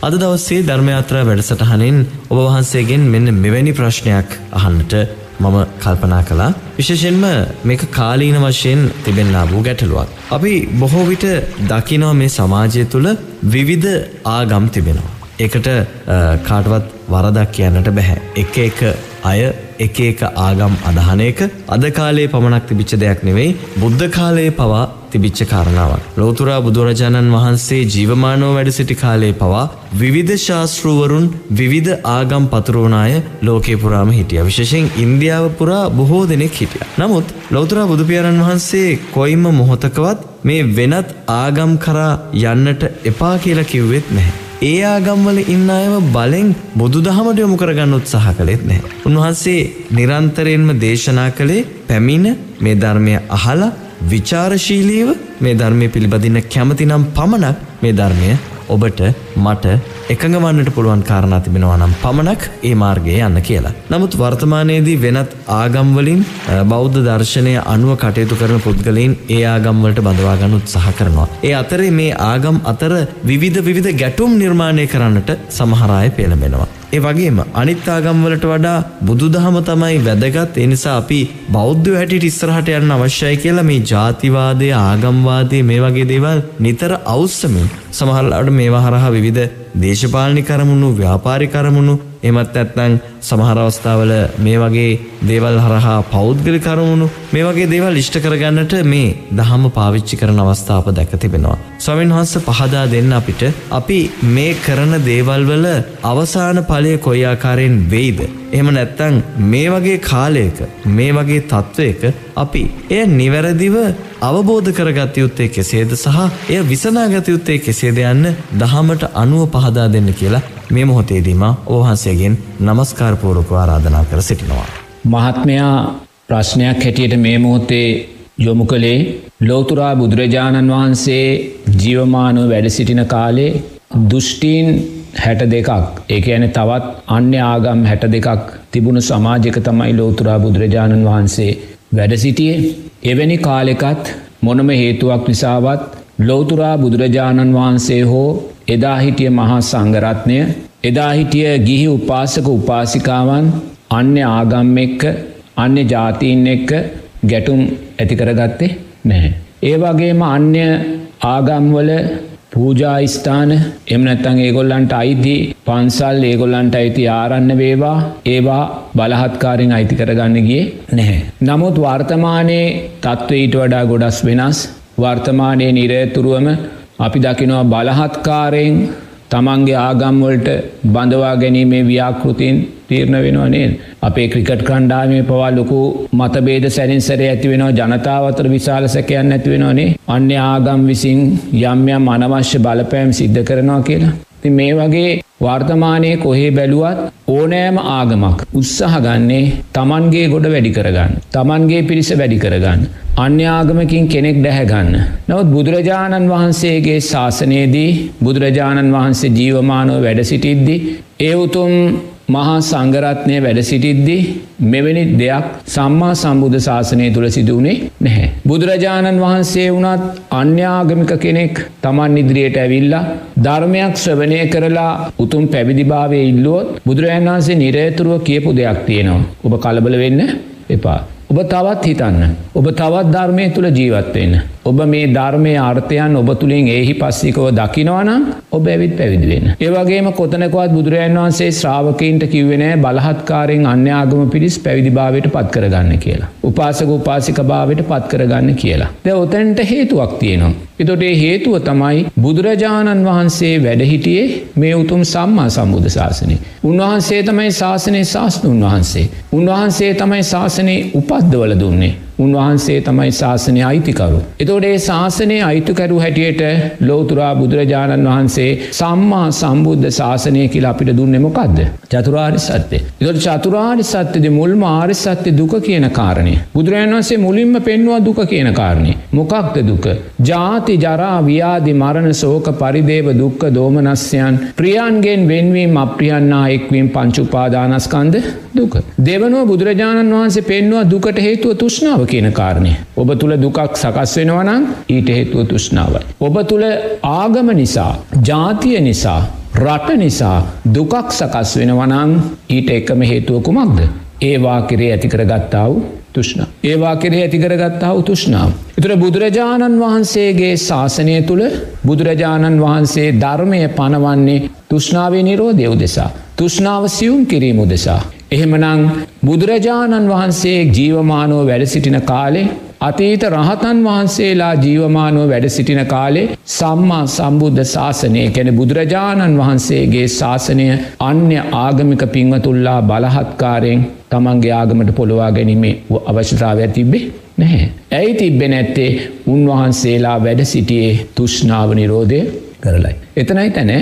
අද දවස්සේ ධර්මයාත්‍රා වැඩසටහනින් ඔබ වහන්සේගෙන් මෙන්න මෙවැනි ප්‍රශ්නයක් අහන්නට මම කල්පනා කළා විශේෂෙන්ම මේක කාලීන වශයෙන් තිබෙන්නා වූ ගැටලුවක්. අපි බොහෝ විට දකිනවා මේ සමාජය තුළ විවිධ ආගම් තිබෙනවා. ඒකට කාටවත් වරදක් කියන්නට බැහැ. එක එක අය එක එක ආගම් අදහන එක අද කාලේ පමණක් තිබිච්ච දෙයක් නෙවෙයි බුද්ධ කාලයේ පවා තිබිච්ච කාරණාවක්. ලෝතුරා බුදුරජාණන් වහන්සේ ජීවමානෝ වැඩ සිටි කාලේ පවා විවිධ ශාස්තෘවරුන් විවිධ ආගම් පතුරෝනාය ලෝකේ පුරාම හිටිය. විශේෂෙන් ඉන්දියාව පුරා බොහෝ දෙනෙක් හිටිය. නමුත් ලෝතුරා බුදුපියාරන් වහන්සේ කොයිම මොහොතකවත් මේ වෙනත් ආගම් කරා යන්නට එපා කියලා කිව්වෙත් නැහැ. ඒ ආගම්වල ඉන්න අයව බලෙන් බුදු දහමට යොමු කරගන්න උත්සාහ කළෙත් නැහැ. උන්වහන්සේ නිරන්තරයෙන්ම දේශනා කළේ පැමිණ මේ ධර්මය අහලා විචාරශීලීව මේ ධර්මය පිළිබඳින්න කැමතිනම් පමණක් මේ ධර්මය ඔබට මට එකඟ වන්නට පුළුවන් කාරණා තිබෙනවා නම් පමණක් ඒ මාර්ගයේ යන්න කියලා. නමුත් වර්තමානයේදී වෙනත් ආගම්වලින් බෞද්ධ දර්ශනය අනුව කටයුතු කරන පුද්ගලයින් ඒ ආගම්වලට බඳවා ගන්න උත්සාහ කරනවා. ඒ අතරේ මේ ආගම් අතර විවිධ විවිධ ගැටුම් නිර්මාණය කරන්නට සමහර අය පෙළඹෙනවා. ඒ වගේම අනිත් ආගම්වලට වඩා බුදුදහම තමයි වැදගත්. ඒ නිසා අපි බෞද්ධ හැටියට ඉස්සරහට යන්න අවශ්‍යයි කියලා මේ ජාතිවාදය ආගම්වාදය මේ වගේ දේවල් නිතර අවුස්සමින් සමහරලාට මේවා හරහා විවිධ දේශපාලනි කරමුණු ව්‍යාපාරි කරමුණු එමත් ඇත්නං සමහර අවස්ථාවල මේ වගේ දේවල් හරහා පෞද්ගලි කරමුණු මේ වගේ දේවල් ඉෂ්ට කරගන්නට මේ දහම පාවිච්චි කරන අවස්ථාප දැක තිබෙනවා. ස්වමින් වහන්ස පහදා දෙන්න අපිට අපි මේ කරන දේවල් වල අවසාන ඵලය කොයි ආකාරයෙන් වෙයිද? එහෙම නැත්නම් මේ වගේ කාලයක මේ වගේ තත්වයක අපි එය නිවැරදිව අවබෝධ කරගත යුත්තේ කෙසේද සහ එය විසනාගත යුත්තේ කෙසේද යන්න දහමට අනුව පහදා දෙන්න කියලා මේ මොහොතේදීම ඕහන්සේගෙන් නමස්කාරපූරකව ආරාධනා කර සිටිනවා. මහත්මයා ප්‍රශ්නයක් හැටියට මේ මොහොතේ යොමු කළේ ලෝතුරා බුදුරජාණන් වහන්සේ ජීවමානුව වැඩ සිටින කාලේ දුෘෂ්ටීන් හැට දෙකක් ඒක ඇන තවත් අන්‍ය ආගම් හැට දෙකක් තිබුණු සමාජක තමයි ලෝතුරා බුදුරජාණන් වහන්සේ වැඩ සිටියේ එවැනි කාලෙකත් මොනම හේතුවක් නිසාවත් ලෝතුරා බුදුරජාණන් වහන්සේ හෝ එදා හිටිය මහා සංගරත්නය එදා හිටිය ගිහි උපාසක උපාසිකාවන් අන්‍ය ආගම් එක්ක අන්‍ය ජාතීන් එක්ක ගැටුම් ඇතිකරගත්තේ නැහැ. ඒ වගේම අන්‍ය ආගම්වල පූජායිස්ථාන එමනැත්තන් ඒගොල්ලන්ට අයිති පන්සල් ඒගොල්ලන්ට අයිති ආරන්න වේවා ඒවා බලහත්කාරෙන් අයිති කරගන්න ගිය නැහැ. නමුත් වර්තමානයේ තත්ත්ව ඊට වඩා ගොඩස් වෙනස් වර්තමානයේ නිරේතුරුවම අපි දකිනවා බලහත්කාරයෙන් තමන්ගේ ආගම්වලට බඳවා ගැනීමේ ව්‍යාකෘතින් තීරණ වෙනවනේ අපේ ක්‍රිකට් කණ්ඩාමේ පවා ලොකු මතබේද සැරින්සර ඇති වෙනවා ජනතාවතර විශාල සැකයන් ඇති වෙනවානේ අන්‍ය ආගම් විසින් යම් යම් අනවශ්‍ය බලපෑම් සිද්ධ කරනවා කියලා. ති මේ වගේ වර්තමානය කොහේ බැලුවත් ඕනෑම ආගමක් උත්සාහ ගන්නේ තමන්ගේ ගොඩ වැඩි කරගන්න. තමන්ගේ පිරිස වැඩි කරගන්න. අන්‍යාගමකින් කෙනෙක් දැහැගන්න. නොත් බුදුරජාණන් වහන්සේගේ ශාසනයේදී බුදුරජාණන් වහන්සේ ජීවමානව වැඩ සිටිද්දි. ඒ උතුම් මහා සංගරත්නය වැඩ සිටිද්දි මෙවැනි දෙයක් සම්මා සම්බුද්ධ ශාසනය තුළ සිදුවනේ නැහැ. බුදුරජාණන් වහන්සේ වනත් අන්‍යාගමික කෙනෙක් තමන් ඉදිරියට ඇවිල්ලා ධර්මයක් ශ්‍රවනය කරලා උතුම් පැවිදිභාවය ඉල්ලුවොත් බුදුරජාන් වහන්සේ නිරේතුරුව කියපු දෙයක් තියෙනවා. ඔබ කලබල වෙන්න එපා. ඔබ තවත් හිතන්න. ඔබ තවත් ධර්මය තුළ ජීවත්වෙන්න. ඔබ මේ ධර්මය අර්ථයන් ඔබ තුළින් ඒහි පස්සිකව දකිනවනම් ඔබ ඇවිත් පැවිදිවෙන්න. ඒවගේම කොතනකවත් බුදුරජන් වහන්සේ ශ්‍රාවකයින්ට කිව්වෙනෑ බලහත්කාරෙන් අන්‍යාගම පිරිස් පැවිදිභාවයට පත් කරගන්න කියලා. උපාසක උපාසික භාවයට පත් කරගන්න කියලා. ද ඔතැන්ට හේතුවක් තියෙනවා. එතොට ඒ හේතුව තමයි බුදුරජාණන් වහන්සේ වැඩහිටියේ මේ උතුම් සම්මා සම්බුධ ශාසනය. උන්වහන්සේ තමයි ශාසනය ශාස්තෘන් වහන්සේ. උන්වහන්සේ තමයි ශාසනය උපද්දවල දුන්නේ. උන්වහන්සේ තමයි ශාසනය අයිතිකරු. එතෝඩේ ශාසනය අයිතුකරු හැටියට ලෝතුරා බුදුරජාණන් වහන්සේ සම්මා සම්බුද්ධ ශාසනය කියලා අපිට දුන්නෙ මොකක්ද. චතුරාරි සත්‍යය. එතොට චතුරාරි සත්‍යද මුල්ම ආරි සත්‍ය දුක කියන කාරණය. බුදුරජන් වන්සේ මුලින්ම පෙන්වා දුක කියන කාරණය. මොකක්ද දුක. ජාති ජරා ව්‍යාදි මරණ සෝක පරිදේව දුක්ක දෝමනස්යන් ප්‍රියන්ගෙන් වෙන්වීම අප්‍රියන්නා එක්වීම් පංචුපාදානස්කන්ද දුක. දෙවනුව බුදුරජාණන් වහන්සේ පෙන්වා දුකට හේතුව තුෂ්නාව කියන කාරණය. ඔබ තුළ දුකක් සකස් වෙනවනම් ඊට හේතුව තුෂ්නාවයි. ඔබ තුළ ආගම නිසා ජාතිය නිසා රට නිසා දුකක් සකස් වෙනවනං ඊට එකම හේතුව කුමක්ද. ඒවා කෙරේ ඇතිකර ගත්තාව තුෂ්ණ. ඒවා කෙරේ ඇතිකර ගත්තාව තුෂ්නාව. එතුර බුදුරජාණන් වහන්සේගේ ශාසනය තුළ බුදුරජාණන් වහන්සේ ධර්මය පනවන්නේ තුෂ්නාවේ නිරෝධය උදෙසා. තුෂ්නාව සියුම් කිරීම උදෙසා. එහෙමනං බුදුරජාණන් වහන්සේ ජීවමානෝ වැඩ සිටින කාලේ අතීත රහතන් වහන්සේලා ජීවමානුව වැඩ සිටින කාලේ සම්මා සම්බුද්ධ ශාසනය කැන බුදුරජාණන් වහන්සේගේ ශාසනය අන්‍ය ආගමික පින්වතුල්ලා බලහත්කාරයෙන් තමන්ගේ ආගමට පොළොවා ගැනීමේ අවශ්‍යතාවය තිබ්බේ නැහැ. ඇයි තිබ්බෙ නැත්තේ උන්වහන්සේලා වැඩ සිටියේ තුෂ්නාව නිරෝධය කරලයි. එතනයි තැන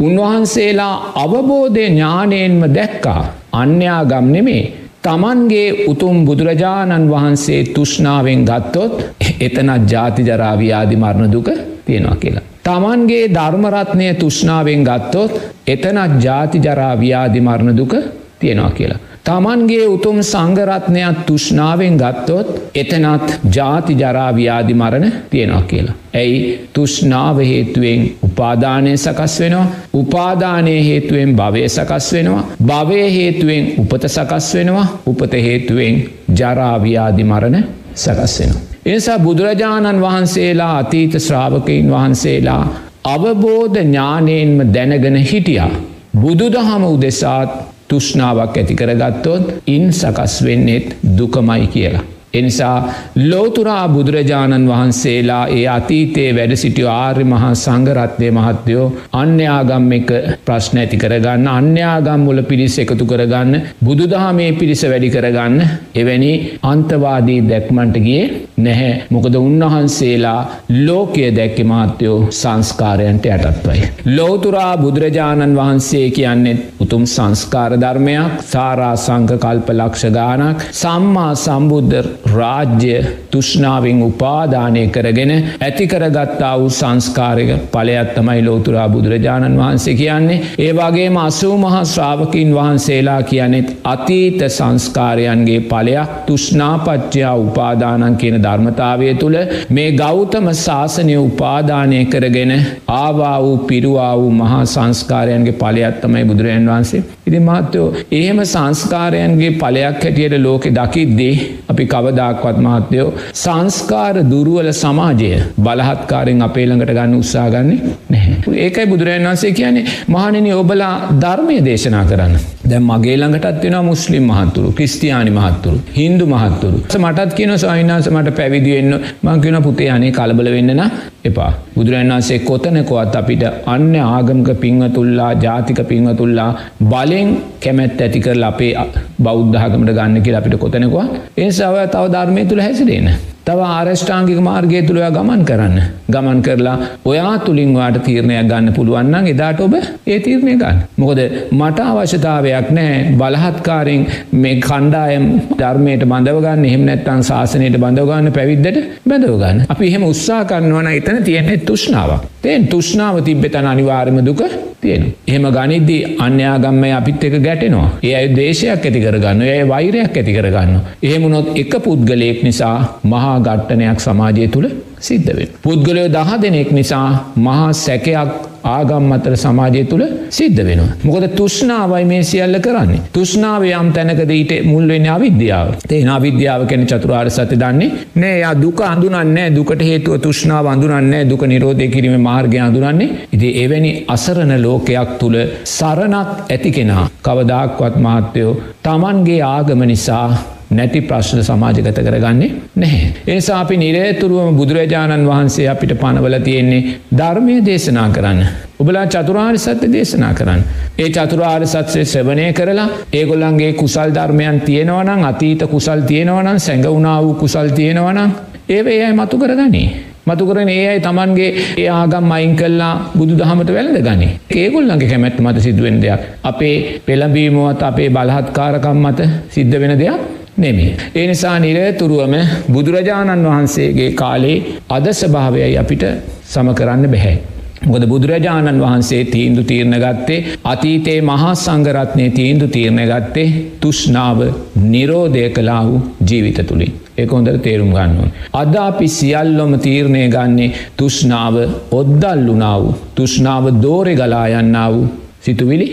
උන්වහන්සේලා අවබෝධය ඥානයෙන්ම දැක්කා අන්‍යාගම් නෙමේ තමන්ගේ උතුම් බුදුරජාණන් වහන්සේ තුෂ්නාවෙන් ගත්තොත් එතනත් ජාති ජරාවියාදි මරණ දුක තියෙනවා කියලා. තමන්ගේ ධර්මරත්නය තුෂ්නාවෙන් ගත්තොත් එතනත් ජාති ජරාවියාදි මරණ දුක තියෙනවා කියලා. තමන්ගේ උතුම් සංගරත්නයක් තුෂ්නාවෙන් ගත්තොත් එතනත් ජාති ජරාවියාදි මරණ තියෙනවා කියලා. ඇයි තුෂ්නාව හේතුවෙන් උපාදානය සකස් වෙනවා උපාදානය හේතුවෙන් භවය සකස් වෙනවා භවය හේතුවෙන් උපත සකස් වෙනවා උපත හේතුවෙන් ජරාවියාදි මරණ සකස් වෙනවා. එනිසා බුදුරජාණන් වහන්සේලා අතීත ශ්‍රාවකයින් වහන්සේලා අවබෝධ ඥානයෙන්ම දැනගෙන හිටියා. බුදුදහම උදෙසාත් තුෂ්නාවක් ඇති කරගත්තොත් ඉන් සකස් වෙන්නෙත් දුකමයි කියලා. එනිසා ලෝතුරා බුදුරජාණන් වහන්සේලා ඒ අතීතයේ වැඩ සිටිය ආර්ය මහා සංගරත්වය මහත්තයෝ අන්‍යාගම් එක ප්‍රශ්න ඇති කරගන්න අන්‍යාගම් මුල පිරිස් එකතු කරගන්න බුදුදහමේ පිරිස වැඩි කරගන්න එවැනි අන්තවාදී දැක්මන්ට ගිය නැහැ මොකද උන්වහන්සේලා ලෝකය දැක්කෙ මාත්‍යයෝ සංස්කාරයන්ට යටත්වයි. ලෝතුරා බුදුරජාණන් වහන්සේ කියන්නෙත් උතුම් සංස්කාර ධර්මයක් සාරා සංක කල්ප ලක්ෂ ගානක් සම්මා සම්බුද්ධ රාජ්‍ය තුෂ්නාවෙන් උපාදානය කරගෙන ඇතිකරගත්තා වූ සංස්කාරක පලයක් තමයි ලෝතුරා බුදුරජාණන් වහන්සේ කියන්නේ. ඒ වගේම අසූ මහා ශ්‍රාවකින් වහන්සේලා කියනෙත් අතීත සංස්කාරයන්ගේ පලයක් තුෂ්නාපච්චයා උපාදානන් කියන ධර්මතාවය තුළ මේ ගෞතම ශාසනය උපාදානය කරගෙන ආවා වූ පිරුවා වූ මහා සංස්කාරයන්ගේ පලයක් තමයි බුදුරජන් වහන්සේ. ඉදි මහත්තයෝ එහෙම සංස්කාරයන්ගේ පලයක් හැටියට ලෝකෙ දකිද්දී අපි කව කවදාක්වත් මහත්තයෝ සංස්කාර දුරුවල සමාජය බලහත්කාරෙන් අපේ ළඟට ගන්න උත්සාගන්නේ නැහැ. ඒකයි බුදුරජන් වන්සේ කියන්නේ මහණනි ඔබලා ධර්මය දේශනා කරන්න. දැ මගේ ළඟටත් වෙන මුස්ලිම් මහත්තුරු ක්‍රස්තියානි මහත්තුරු හින්දු මහත්තුරු මටත් කියන සවිනාස මට පැවිදිවෙන්න මංකින පුතේ අනේ කලබල වෙන්නන එපා. බුදුරන් වන්සේ කොතනකොවත් අපිට අන්න ආගමක පිංවතුල්ලා ජාතික පිංවතුල්ලා බලෙන් කැමැත් ඇතිකරල අපේ බෞද්ධාගමට ගන්න කියලා අපිට කොතනකවා ඒ සව තව ධර්මය තුළ හැසිරෙන. තව ආරෂ්ඨාංගික මාර්ගය තුළය ගමන් කරන්න. ගමන් කරලා ඔයා තුළින්වාට තීරණයක් ගන්න පුළුවන්න එදාට ඔබ ඒ තීරණය ගන්න. මොකද මට අවශ්‍යතාවයක් නෑ බලහත්කාරෙන් මේ කණ්ඩායම් ධර්මයට බඳවගන්න එහෙම නැත්තන් ශාසනයට බඳවගන්න පැවිද්දට බැඳවගන්න. අපි එහෙම උත්සා කරන්නවන එතන තියෙනෙ තුෂ්නාවක්. තෙන් තුෂ්නාව තිබ්බෙතන අනිවාර්ම දුක තියෙන. එහෙම ගනිද්දී අන්‍යාගම්ම අපිත් එක ගැටෙනවා. ඒ අයි දේශයක් ඇති කරගන්න ඒ වෛරයක් ඇති කරගන්න. එහෙමුණොත් එක පුද්ගලයෙක් නිසා මහා ගට්ටනයක් සමාජය තුළ සිද්ධවෙන්. පුද්ගලයෝ දහ දෙනෙක් නිසා මහා සැකයක් ආගම් අතර සමාජය තුළ සිද්ධ වෙනවා. මොකද තුෂ්නාවයි මේ සියල්ල කරන්නේ. තුෂ්නාව යම් තැනකද ඊට මුල්වෙන්න අවිද්‍යාව. තේ අවිද්‍යාව කැන චතුරාර් සති දන්නේ නෑ යා දුක අඳුනන්නේ දුකට හේතුව තුෂ්නාව අඳුනන්නේ දුක නිරෝධය කිරීම මාර්ගය අඳුනන්නේ ඉති එවැනි අසරණ ලෝකයක් තුළ සරණක් ඇති කෙනා කවදාක්වත් මාත්‍යයෝ තමන්ගේ ආගම නිසා නැති ප්‍රශ්න සමාජගත කරගන්නේ නැහැ. ඒසා අපි නිරේතුරුවම බුදුරජාණන් වහන්සේ අපිට පනවල තියෙන්නේ ධර්මය දේශනා කරන්න. ඔබලා චතුරාර් සත්‍ය දේශනා කරන්න. ඒ චතුරාර් සත්‍යය ශ්‍රවණය කරලා ඒගොල්ලන්ගේ කුසල් ධර්මයන් තියෙනවනම් අතීත කුසල් තියෙනවනම් සැඟවුණා වූ කුසල් තියෙනවනම් ඒවේ අයි මතු කරගනී. මතු කරන ඒ අයි තමන්ගේ ඒ ආගම් අයින් කල්ලා බුදු දහමට වැළඳ ගනි. ඒගොල්ලන්ගේ කැමැත් මත සිදුවෙන් දෙයක්. අපේ පෙළඹීමුවත් අපේ බලහත්කාරකම් මත සිද්ධ වෙන දෙයක් නෙමේ. ඒ නිසා නිරතුරුවම බුදුරජාණන් වහන්සේගේ කාලේ අද ස්භාවයයි අපිට සම කරන්න බැහැ. ගොද බුදුරජාණන් වහන්සේ තීන්දු තීරණ ගත්තේ අතීතයේ මහා සංගරත්නය තීන්දු තීරණ ගත්තේ තුෂ්නාව නිරෝධය කලා වූ ජීවිත තුළින්. ඒ හොඳට තේරුම් ගන්නුවන්. අද අපි සියල්ලොම තීරණය ගන්නේ තුෂ්නාව ඔද්දල්ලුනාව තුෂ්නාව දෝරෙ ගලා යන්නාව සිතුවිලි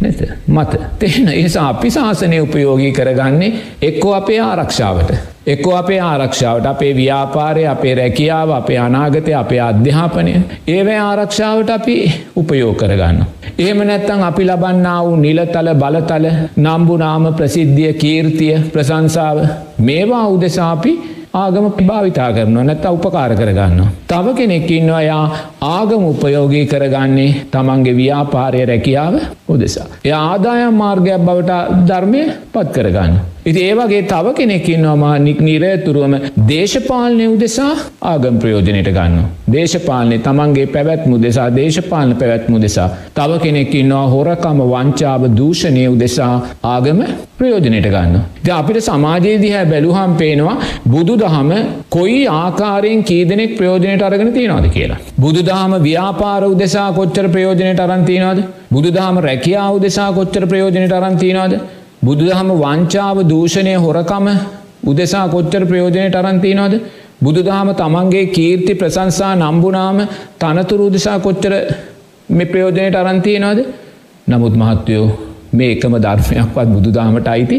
නැත මත තෙන ඒසා අපි ශාසනය උපයෝගී කරගන්නේ එක්කෝ අපේ ආරක්ෂාවට. එක්කෝ අපේ ආරක්ෂාවට අපේ ව්‍යාපාරය අපේ රැකියාව අපේ අනාගතය අපේ අධ්‍යාපනය ඒවැ ආරක්ෂාවට අපි උපයෝ කරගන්න. එහෙම නැත්තං අපි ලබන්නා වූ නිලතල බලතල නම්බුනාම ප්‍රසිද්ධිය කීර්තිය ප්‍රසංසාව මේවා උදෙසාපි ආගම භාවිතා කරනවා නැත්ත උපකාර කරගන්න. තව කෙනෙක් ඉන්නවා යා ආගම උපයෝගී කරගන්නේ තමන්ගේ ව්‍යාපාරය රැකියාව උදෙසා. එය ආදායම් මාර්ගයක් බවට ධර්මය පත් කරගන්න. ඉති ඒවගේ තව කෙනෙක්කින්නවා නික් නිරේතුරුවම දේශපාලනය උදෙසා ආගම් ප්‍රයෝජනයට ගන්න. දේශපාලනය තමන්ගේ පැවැත්මු දෙසා දේශපාලන පැවැත්මු දෙසා. තව කෙනෙක්කින්නවා හොරකම වංචාව දූෂණය උදෙසා ආගම ප්‍රයෝජනයට ගන්න. ද අපිට සමාජයේදිහැ බැලුහම් පේනවා බුදු දහම කොයි ආකාරයෙන් කීදනෙක් ප්‍රයෝජනයට අරගෙන තියෙනවාද කියලා. බුදු දහම ව්‍යාපාර උදෙසා කොච්චර ප්‍රයෝජනයට අරන්තිනවාද බුදු දහම රැකියාව උදෙසා කොච්චර ප්‍රයෝජනයට අරන්තිනවාද බුදුදහම වංචාව දූෂණය හොරකම උදෙසා කොච්චර ප්‍රයෝජනයට අරන්තිනවාද බුදුදහම තමන්ගේ කීර්ති ප්‍රසංසා නම්බුනාම තනතුරු උදෙසා කොච්චර මෙ ප්‍රයෝජනයට අරන්තියනවාද නමුත් මහත්වයෝ මේ එකම ධර්මයක්වත් බුදුදාමට අයිති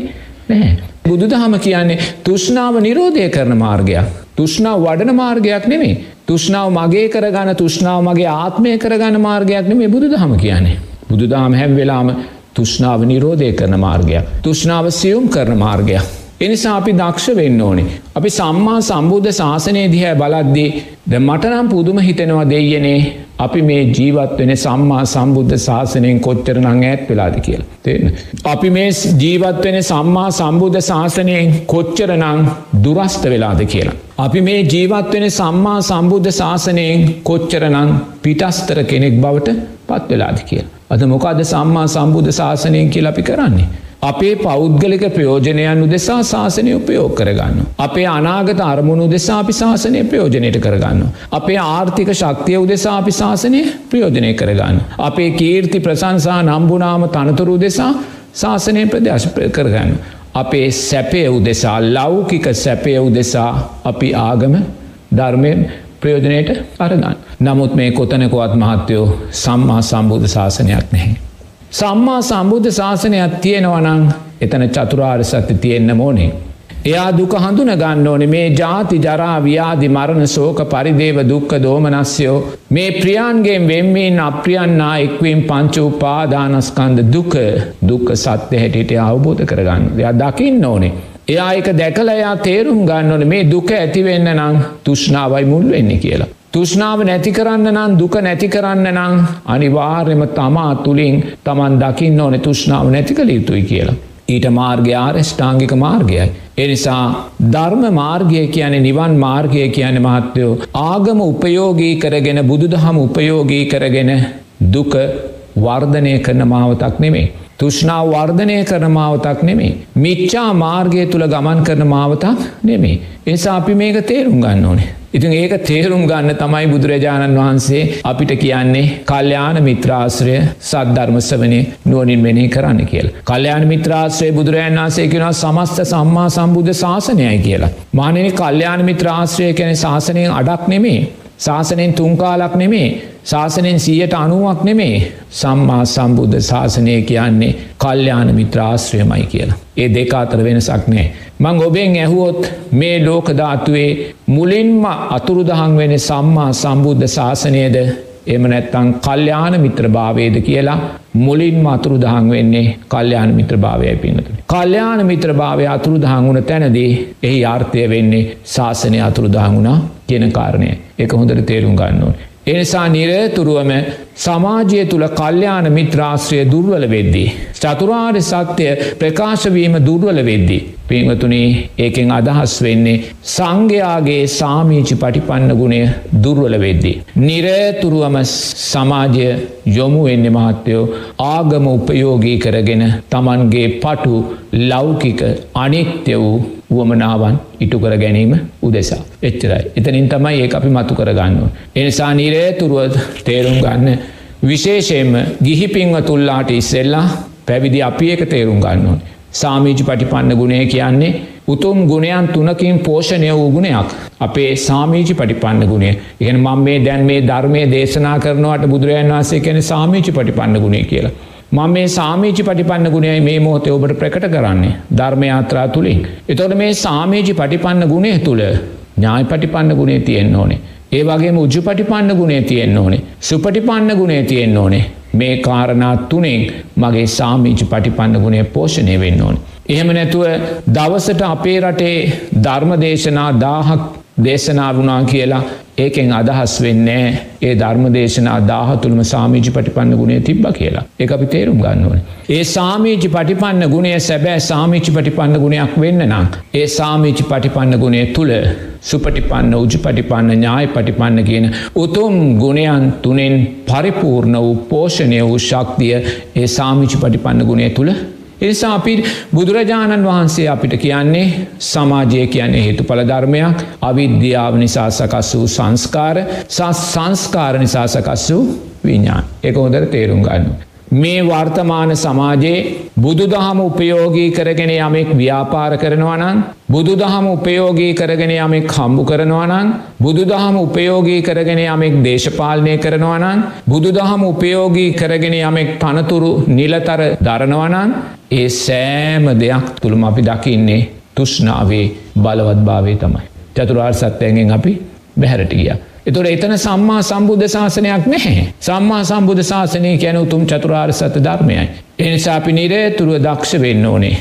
නැහැ. බුදුදහම කියන්නේ තුෂ්නාව නිරෝධය කරන මාර්ගයක්. තුෂ්නාව වඩන මාර්ගයක් නෙමේ. තුෂ්නාව මගේ කරගන්න තුෂ්නාව මගේ ආත්මය කරගන්න මාර්ගයක් නෙමේ බුදුදහම කියන්නේ. බුදුදහම හැම් වෙලාම තුෂ්නාව නිරෝධය කරන මාර්ගයක්. තුෂ්නාව සියුම් කරන මාර්ගයක්. එනිසා අපි දක්ෂ වෙන්න ඕනේ. අපි සම්මා සම්බුද්ධ ශාසනය දිහැ බලද්දී ද මටනම් පුදුම හිතෙනවා දෙයනේ අපි මේ ජීවත් වෙන සම්මා සම්බුද්ධ ශාසනයෙන් කොච්චර නං ඇත් වෙලාද කියලා. තින්න. අපි මේ ජීවත් වෙන සම්මා සම්බුද්ධ ශාසනයෙන් කොච්චර නං දුරස්ත වෙලාද කියලා. අපි මේ ජීවත් වෙන සම්මා සම්බුද්ධ ශාසනයෙන් කොච්චරනං පිටස්තර කෙනෙක් බවට පත් වෙලාද කියලා. අද මොකද සම්මා සම්බුද්ධ ශාසනයෙන් කියල අපි කරන්නේ. අපේ පෞද්ගලික ප්‍රයෝජනයන් උදෙසා ශාසනය උපයෝග කරගන්න. අපේ අනාගත අරමුණු දෙසා අපි ශාසනය ප්‍රයෝජනයට කරගන්න. අපේ ආර්ථික ශක්තිය උදෙසා අපි ශාසනය ප්‍රයෝජනය කරගන්න. අපේ කීර්ති ප්‍රසංසා නම්බුනාම තනතුරු දෙසා ශාසනය ප්‍රදේශ කරගන්න. අපේ සැපය උදෙසා ලෞකික සැපය උදෙසා අපි ආගම ධර්මයෙන් ප්‍රයෝජනයට අරගන්න. නමුත් මේ කොතනකොවත් මහත්තයෝ සම්මා සම්බුධ ශාසනයක් නැහැ. සම්මා සම්බුද්ධ ශාසනයක් තියෙනවනං එතන චතුරාර් සත්‍ය තියෙන්න්න මෝනේ. එයා දුක හඳුන ගන්න ඕනේ මේ ජාති ජරා ව්‍යාධි මරණ සෝක පරිදේව දුක්ක දෝමනස්යෝ මේ ප්‍රියන්ගේ වෙම්මීන් අප්‍රියන්නා එක්වීම් පංචූ පාදානස්කන්ද දුක දුක්ක සත්‍ය හැටියට අවබෝධ කරගන්න දෙයක් දකින්න ඕනේ. එයා එක දැකලයා තේරුම් ගන්න ඕන මේ දුක ඇතිවෙන්න නං තුෂ්නාවයි මුල් වෙන්න කියලා. තුෂ්නාව නැති කරන්න නම් දුක නැති කරන්න නම් අනිවාර්යම තමා තුළින් තමන් දකින්න ඕනෙ තුෂ්නාව නැති කළ යුතුයි කියලා. ඊට මාර්ගය ආරෂ්ඨාංගික මාර්ගයයි. එනිසා ධර්ම මාර්ගය කියන නිවන් මාර්ගය කියන මහත්තයෝ ආගම උපයෝගී කරගෙන බුදු දහම උපයෝගී කරගෙන දුක වර්ධනය කරන මාවතක් නෙමේ. තුෂ්නාව වර්ධනය කරන මාවතක් නෙමේ. මිච්චා මාර්ගය තුළ ගමන් කරන මාවතක් නෙමේ. එනිසා අපි මේක තේරුම් ගන්න ඕනේ. ඉතින් ඒක තේරුම් ගන්න තමයි බුදුරජාණන් වහන්සේ අපිට කියන්නේ කල්්‍යයාන මිත්‍රාශ්‍රය සද්ධර්මස්වනය නුවනින් මෙනේ කරන්න කියල. කල්්‍යයාන මිත්‍රාශ්‍රය බුදුරජන් වන්සේ කෙන සමස්ත සම්මා සම්බුද්ධ ශාසනයයි කියලා. මානනි කල්්‍යයාන මිත්‍රාශ්‍රය කැන ශාසනයෙන් අඩක් නෙමේ. ශාසනයෙන් තුන්කාලක් නෙමේ ශාසනයෙන් සීයට අනුවක් නෙමේ සම්මා සම්බුද්ධ ශාසනය කියන්නේ කල්්‍යාන මිත්‍රාශ්‍රයමයි කියලා. ඒ දෙක අතර වෙනසක් නෑ. මං ඔබෙන් ඇහුවොත් මේ ලෝකධාතුවේ මුලින්ම අතුරුදහන් වෙන සම්මා සම්බුද්ධ ශාසනයද එම නැත්තං කල්්‍යාන මිත්‍ර භාවේද කියලා මුලින් අතුරු දහන් වෙන්නේ කල්්‍යයාන මිත්‍ර භාවයයි පින්නතුනි. කල්්‍යයාන මිත්‍ර භාවය අතුරු දහන් වුණ තැනදී එහි ආර්ථය වෙන්නේ ශාසනය අතුරු දහන් වුණා කියන කාරණය එක හොඳට තේරුම් ගන්නවා. එනිසා නිරතුරුවම සමාජය තුළ කල්්‍යයාන මිත්‍රාශ්‍රය දුර්වල වෙද්දී. චතුරාර් සත්‍යය ප්‍රකාශවීම දුර්වල වෙද්දී. පිංවතුනේ ඒකෙන් අදහස් වෙන්නේ සංඝයාගේ සාමීචි පටිපන්න ගුණය දුර්වල වෙද්දී. නිරතුරුවම සමාජය යොමු වෙන්න මහත්තයෝ ආගම උපයෝගී කරගෙන තමන්ගේ පටු ලෞකික අනිත්‍ය වූ වුවමනාවන් ඉටු කර ගැනීම උදෙසා. එච්චරයි. එතනින් තමයි ඒ අපි මතු කරගන්න. එනිසා නිරේතුරුව තේරුම් ගන්න විශේෂයෙන්ම ගිහිපින්ව තුල්ලාට ඉස්සෙල්ලා පැවිදි අපි එක තේරුම් ගන්න ඕන. සාමීජි පටිපන්න ගුණය කියන්නේ උතුම් ගුණයන් තුනකින් පෝෂණය වූ ගුණයක් අපේ සාමීචි පටිපන්න ගුණේ ඉගෙන මං මේ දැන් මේ ධර්මය දේශනා කරනවට බුදුරජන් වන්සේ කැන සාමීචි පටිපන්න ගුණේ කියලා. මං මේ සාමීචි පටිපන්න ගුණයයි මේ මොහොතේ ඔබට ප්‍රකට කරන්නේ ධර්මයාත්‍රා තුළින්. එතොට මේ සාමීචි පටිපන්න ගුණේ තුළ ඥායි පටිපන්න ගුණේ තියෙන්න්න ඕනේ. ඒ වගේම උජු පටිපන්න ගුණේ තියෙන්න්න ඕනේ. සුපටිපන්න ගුණේ තියෙන්න්න ඕනේ. මේ කාරණා තුනෙන් මගේ සාමීචි පටිපන්න ගුණේ පෝෂණය වෙන්න ඕනේ. එහෙම නැතුව දවසට අපේ රටේ ධර්ම දේශනා දාහක් දේශනා වුණා කියලා ඒකෙන් අදහස් වෙන්නේ ඒ ධර්ම දේශනා දාහතුළම සාමීජි පටිපන්න ගුණේ තිබ්බ කියලා ඒ අපි තේරුම් ගන්න ඕන. ඒ සාමීජි පටිපන්න ගුණේ සැබෑ සාමීචි පටිපන්න ගුණයක් වෙන්න නම්. ඒ සාමීචි පටිපන්න ගුණේ තුළ සුපටිපන්න උජු පටිපන්න ඥාය පටිපන්න කියන උතුම් ගුණයන් තුනෙන් පරිපූර්ණ වූ පෝෂණය වූ ශක්තිය ඒ සාමිචි පටිපන්න ගුණේ තුළ එනිසා අපි බුදුරජාණන් වහන්සේ අපිට කියන්නේ සමාජය කියන්නේ හේතු පලධර්මයක් අවිද්‍යාව නිසා සකස් වූ සංස්කාර සංස්කාර නිසා සකස් වූ විඤ්ඥාන් එක හොදර තේරුම් ගන්න. මේ වර්තමාන සමාජයේ බුදු දහම උපයෝගී කරගෙන යමෙක් ව්‍යාපාර කරනවනන් බුදු දහම උපයෝගී කරගෙන යමෙක් හම්බු කරනවනන් බුදු දහම උපයෝගී කරගෙන යමෙක් දේශපාලනය කරනවනන් බුදු දහම උපයෝගී කරගෙන යමෙක් තනතුරු නිලතර දරනවනන් ඒ සෑම දෙයක් තුළම අපි දකින්නේ තුෂ්නාවේ බලවත් භාවේ තමයි. චතුරාර් සත්‍යයගෙන් අපි බැහැරට ගියා. එතුට එතන සම්මා සම්බුද්ධ ශාසනයක් නැහැ. සම්මා සම්බුද්ධ ශාසනය කියන උතුම් චතුරාර් සත ධර්මයයි. එනිසා අපි නිරේතුරුව දක්ෂ වෙන්න ඕනේ.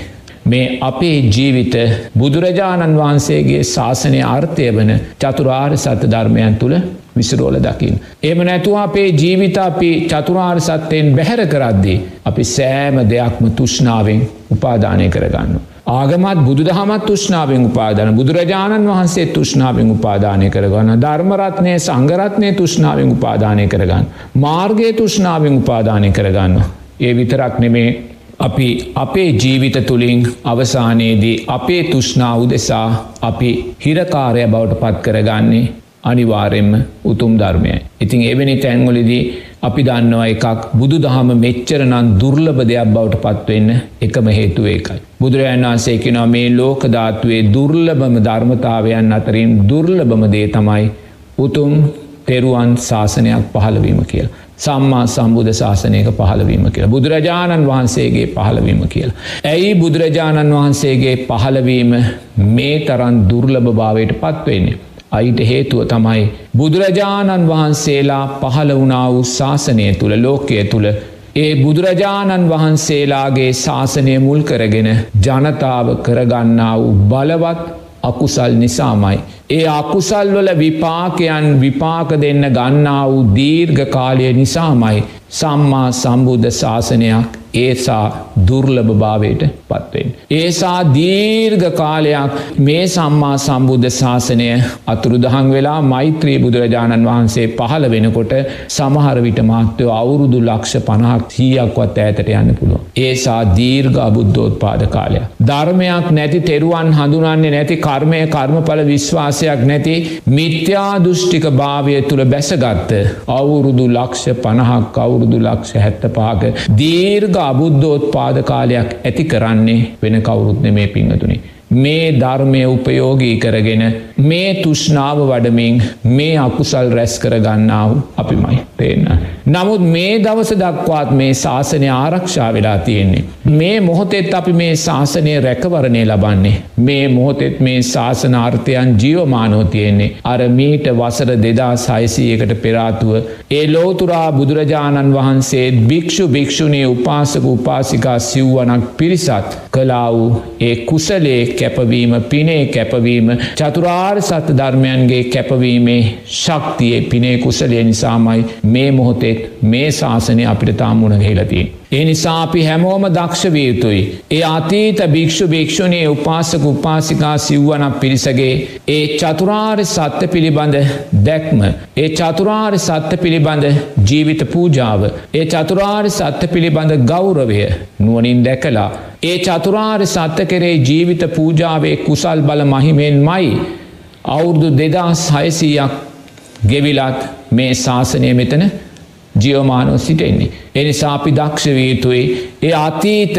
මේ අපේ ජීවිත බුදුරජාණන් වහන්සේගේ ශාසනය අර්ථය වන චතුරාර් සත ධර්මයන් තුළ විසිරෝල දකිින්. එම නැතුව අපේ ජීවිත අපි චතුරාර් සත්තයෙන් බැහැර කරද්දී. අපි සෑම දෙයක්ම තුෂ්නාවෙන් උපාධානය කරගන්න. ආගමත් බුදු දහමත් තුෂ්නාවෙන් උපාදාන බුදුරජාණන් වහන්සේ තුෂ්නාවෙන් උපාදානය කරගන්න ධර්මරත්නය සංගරත්නය තුෂ්නාවෙන් උපාදානය කරගන්න. මාර්ගය තුෂ්නාවෙන් උපාදානය කරගන්න. ඒ විතරක් නෙමේ අපි අපේ ජීවිත තුළින් අවසානයේදී අපේ තුෂ්නා උදෙසා අපි හිරකාරය බවට පත් කරගන්නේ අනිවාරෙන්ම උතුම් ධර්මයයි. ඉතින් එවැනි තැන්වලදී අපි දන්නවා එකක් බුදු දහම මෙච්චර නම් දුර්ලභ දෙයක් බවට පත්වවෙන්න එකම හේතුව ඒකයි. බුදුරජන් වන්සේ කෙනවා මේ ලෝකධාත්වේ දුර්ලභම ධර්මතාවයන් අතරින් දුර්ලභම දේ තමයි උතුම් තෙරුවන් ශාසනයක් පහළවීම කියලා. සම්මා සම්බුධ ශාසනයක පහළවීම කියලා. බුදුරජාණන් වහන්සේගේ පහළවීම කියලා. ඇයි බුදුරජාණන් වහන්සේගේ පහළවීම මේ තරන් දුර්ලභ භාවයට පත්වවෙන්නේ. අයිට හේතුව තමයි බුදුරජාණන් වහන්සේලා පහළ වුණා වූ ශාසනය තුළ ලෝකය තුළ ඒ බුදුරජාණන් වහන්සේලාගේ ශාසනය මුල් කරගෙන ජනතාව කරගන්නා වූ බලවත් අකුසල් නිසාමයි. ඒ අකුසල්වල විපාකයන් විපාක දෙන්න ගන්නා වූ දීර්ඝ කාලය නිසාමයි සම්මා සම්බුද්ධ ශාසනයක් ඒසා දුර්ලභ භාවයට පත්වෙන්. ඒසා දීර්ඝ කාලයක් මේ සම්මා සම්බුද්ධ ශාසනය අතුරුදහන් වෙලා මෛත්‍රී බුදුරජාණන් වහන්සේ පහළ වෙනකොට සමහර විට මාත්‍යව අවුරුදු ලක්ෂ පණහක් හීයක්වත් ඇතට යන්න පුළුව. ඒසා දීර්ඝ අබුද්ධෝත් පාද කාලය. ධර්මයක් නැති තෙරුවන් හඳුනන්නේ නැති කර්මය කර්මඵල විශ්වාසයක් නැති මිත්‍යා දෘෂ්ටික භාවය තුළ බැසගත්ත අවුරුදු ලක්ෂ පණහක් අවුරුදු ලක්ෂ හැත්ත පාක දීර්ඝ අබුද්ධෝත් පාද කාලයක් ඇති කරන්නේ වෙන කවුරුත්න මේ පිංහතුනි. මේ ධර්මය උපයෝගී කරගෙන මේ තුෂ්නාව වඩමින් මේ අකුසල් රැස් කරගන්නාව අපිමයි පේන්න. නමුත් මේ දවස දක්වාත් මේ ශාසනය ආරක්ෂා වෙලා තියෙන්නේ. මේ මොහොතෙත් අපි මේ ශාසනය රැකවරණය ලබන්නේ. මේ මොහොතෙත් මේ ශාසනාර්ථයන් ජීවමානෝ තියෙන්නේ. අර මීට වසර දෙදා සයිසයකට පෙරාතුව. ඒ ලෝතුරා බුදුරජාණන් වහන්සේ භික්‍ෂු භික්‍ෂුණය උපාසක උපාසිකා සිව්වනක් පිරිසත් කලා වූ ඒ කුසලේ කැපවීම පිනේ කැපවීම චතුරාර් සත් ධර්මයන්ගේ කැපවීමේ ශක්තියේ පිනේ කුසලය නිසාමයි මේ මොහොතෙත් මේ ශාසනය අපිට තාමුණ හෙලතින්. ඒ නිසා අපි හැමෝම දක්ෂ වියයුතුයි. ඒ අතීත භික්‍ෂු භික්‍ෂුණයේ උපාසක උපාසිකා සිව්වනක් පිරිසගේ ඒ චතුරාර් සත්‍ය පිළිබඳ දැක්ම. ඒ චතුරාර් සත්‍ය පිළිබඳ ජීවිත පූජාව. ඒ චතුරාර් සත්‍ය පිළිබඳ ගෞරවය නුවනින් දැකලා. ඒ චතුරාර් සත්‍ය කෙරේ ජීවිත පූජාවේ කුසල් බල මහිමෙන් මයි. අවුරුදු දෙදා සයසීයක් ගෙවිලත් මේ ශාසනය මෙතන ජියවමානෝ සිටෙන්නේ. එනිසා අපි දක්ෂවීතුයි ඒ අතීත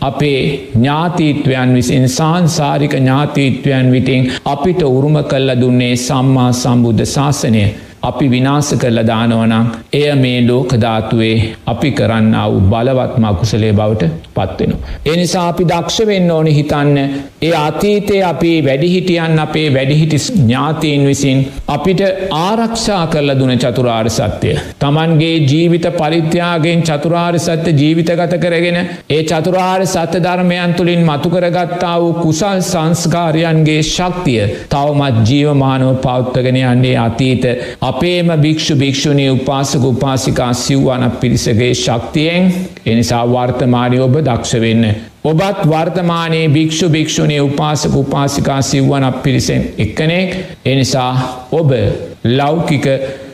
අපේ ඥාතීත්වයන් විසින් සංසාරික ඥාතීත්වයන් විටින් අපිට උරුම කල්ල දුන්නේ සම්මා සම්බුද්ධ ශාසනය. අපි විනාස කරල දානවනම් එය මේ ලෝකධාතුවේ අපි කරන්න වූ බලවත්ම අකුසලේ බවට පත්වෙන. එනිසා අපි දක්ෂ වෙන්න ඕන හිතන්න ඒ අතීතය අපි වැඩිහිටියන් අපේ වැඩිහිටි ඥාතීන් විසින් අපිට ආරක්ෂා කරල දුන චතුරාර් සත්‍යය. තමන්ගේ ජීවිත පරිත්‍යයාගෙන් චතුරාර් සත්‍ය ජීවිත ගත කරගෙන ඒ චතුරාර් සත්‍ය ධර්මයන් තුළින් මතුකරගත්තා වූ කුසල් සංස්කාරයන්ගේ ශක්තිය තවමත් ජීවමානව පෞත්තගෙන යන්නේ අතීත අපේම භික්ෂු භික්ෂුණී උපාසක උපාසිකා සිව්වන පිරිසගේ ශක්තියෙන් එනිසා වර්තමානය ඔබ දක්ෂ වෙන්න. ඔබත් වර්තමානයේ භික්ෂු භික්ෂුණී උපාසක උපාසිකා සිව්වනක් පිරිසෙන් එක්කනෙක් එනිසා ඔබ ලෞකික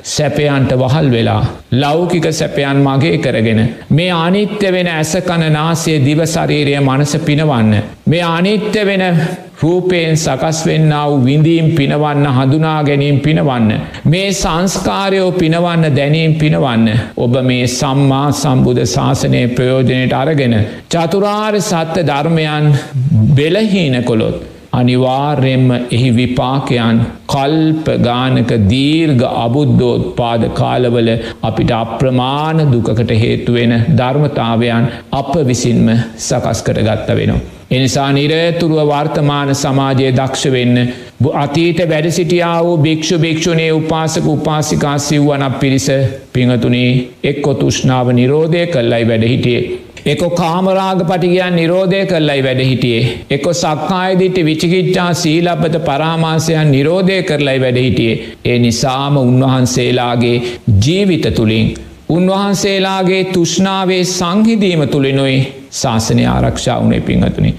සැපයන්ට වහල් වෙලා ලෞකික සැපයන් මගේ කරගෙන මේ අනිත්‍ය වෙන ඇස කණනාසේ දිවශරීරය මනස පිනවන්න මේ අනිත්‍ය වෙන රූපයෙන් සකස් වෙන්න වූ විඳීම් පිනවන්න හඳුනා ගැනීම් පිනවන්න. මේ සංස්කාරයෝ පිනවන්න දැනීම් පිනවන්න. ඔබ මේ සම්මා සම්බුධ ශාසනය ප්‍රයෝජනයට අරගෙන. චතුරාර් සත්‍ය ධර්මයන් බෙලහීන කොළොත්. අනිවාර්යෙන්ම එහි විපාකයන් කල්ප ගානක දීර්ග අබුද්ධෝත් පාද කාලවල අපිට අප්‍රමාණ දුකකට හේතුවෙන ධර්මතාවයන් අප විසින්ම සකස් කර ගත්ත වෙනවා. එනිසා නිරතුරුව වර්තමාන සමාජය දක්ෂ වෙන්න අතීත වැඩ සිටියා වූ භික්ෂු භික්ෂුණේ උපාසක උපාසිකා සිව්වනක් පිරිස පිංහතුනේ එක්කො තුෂ්නාව නිරෝධය කල්ලයි වැඩ හිටියේ. එක කාමරාග පටිගයන් නිරෝධය කරලයි වැඩ හිටියේ. එක සක්කායදිට විචිකිච්චා සීලබත පරාමාසයන් නිරෝධය කරලයි වැඩ හිටියේ. ඒ නිසාම උන්වහන්සේලාගේ ජීවිත තුළින්. උන්වහන්සේලාගේ තුෂ්නාවේ සංහිදීම තුළිනුයි ශාසනය ආරක්ෂා වනේ පිංහතුනි.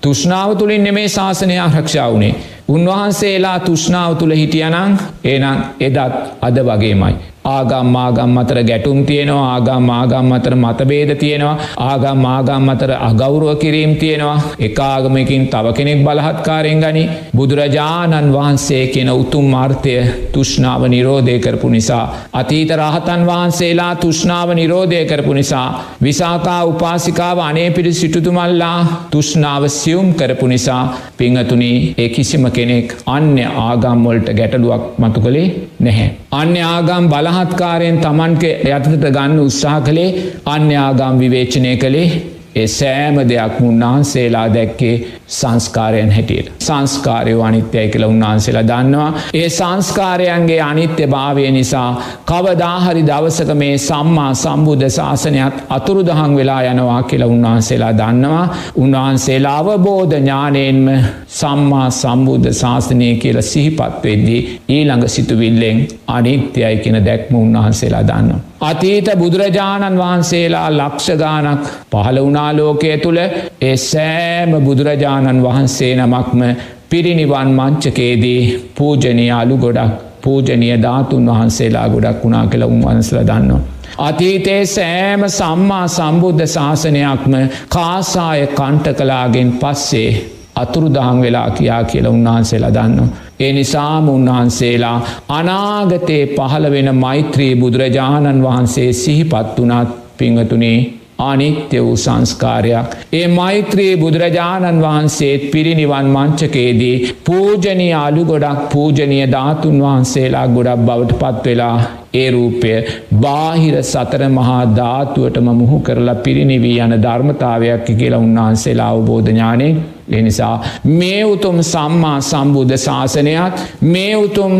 තුෂ්නාව තුළින් නෙමේ ශාසනය ආරක්ෂා වනේ. උන්වහන්සේලා තුෂ්නාව තුළ හිටියනං ඒනම් එදත් අද වගේමයි. ආගම් ආගම් අතර ගැටුම් තියෙනවා ආගම් ආගම් අතර මතබේද තියෙනවා ආගම් ආගම් අතර අගෞරුව කිරීම් තියෙනවා එක ආගමකින් තව කෙනෙක් බලහත්කාරයෙන් ගනි බුදුරජාණන් වහන්සේ කියෙන උතුම් මාර්ථය තුෂ්නාව නිරෝධය කරපු නිසා. අතීත රහතන් වහන්සේලා තුෂ්නාව නිරෝධය කරපු නිසා. විසාකා උපාසිකාව අනේ පිරි සිටුතුමල්ලා තුෂ්නාව සියුම් කරපු නිසා පිංහතුනි ඒ කිසිම කෙනෙක් අන්‍ය ආගම්වොල්ට ගැටලුවක් මතු කළේ නැහැ. අන්‍ය ආගම් බලහ බලහත්කාරයෙන් තමන්ක යටතට ගන්න උත්සාහ කළේ අන්‍යාගම් විවේචනය කළේ. ඒ සෑම දෙයක් උන්වහන්සේලා දැක්කේ සංස්කාරයන් හැටියට. සංස්කාරයෝ අනිත්‍යය කියලා උන්වහන්සේලා දන්නවා. ඒ සංස්කාරයන්ගේ අනිත්‍ය භාවය නිසා කවදාහරි දවසක මේ සම්මා සම්බුද්ධ ශාසනයත් අතුරු දහං වෙලා යනවා කියලා උන්වහන්සේලා දන්නවා. උන්වහන්සේලා අවබෝධ ඥානයෙන්ම සම්මා සම්බුද්ධ ශාසනය කියලා සිහිපත්වෙද්දී ඊළඟ සිතුවිල්ලෙන් අනිත්‍යයි කියෙන දැක්ම උන්වහන්සේලා දන්නවා. අතීත බුදුරජාණන් වහන්සේලා ලක්ෂගානක් පහළ වනාලෝකය තුළ ඒ සෑම බුදුරජාණන් වහන්සේ නමක්ම පිරිනිවන් මංචකේදී පූජනය අලු ගොඩක් පූජනය ධාතුන් වහන්සේලා ගොඩක් වුණා කළ උන්වහන්සල දන්නවා. අතීතයේ සෑම සම්මා සම්බුද්ධ ශාසනයක්ම කාසාය කණ්ට කලාගෙන් පස්සේ අතුරු දහං වෙලා කියා කියලා උන්වහන්සේලා දන්නවා. ඒ නිසාම උන්වහන්සේලා අනාගතයේ පහළ වෙන මෛත්‍රී බුදුරජාණන් වහන්සේ සිහිපත් වනත් පිංහතුනේ අනිත්‍ය වූ සංස්කාරයක්. ඒ මෛත්‍රයේ බුදුරජාණන් වහන්සේත් පිරිනිවන් මංචකේදී පූජනී අලු ගොඩක් පූජනය ධාතුන් වහන්සේලා ගොඩක් බවට පත්වෙලා ඒ රූපය බාහිර සතර මහා ධාතුවටම මුහු කරලා පිරිනිවී යන ධර්මතාවයක් කියලා උන්වහන්සේලා අවබෝධඥානේ එනිසා මේ උතුම් සම්මා සම්බුද්ධ ශාසනයත් මේ උතුම්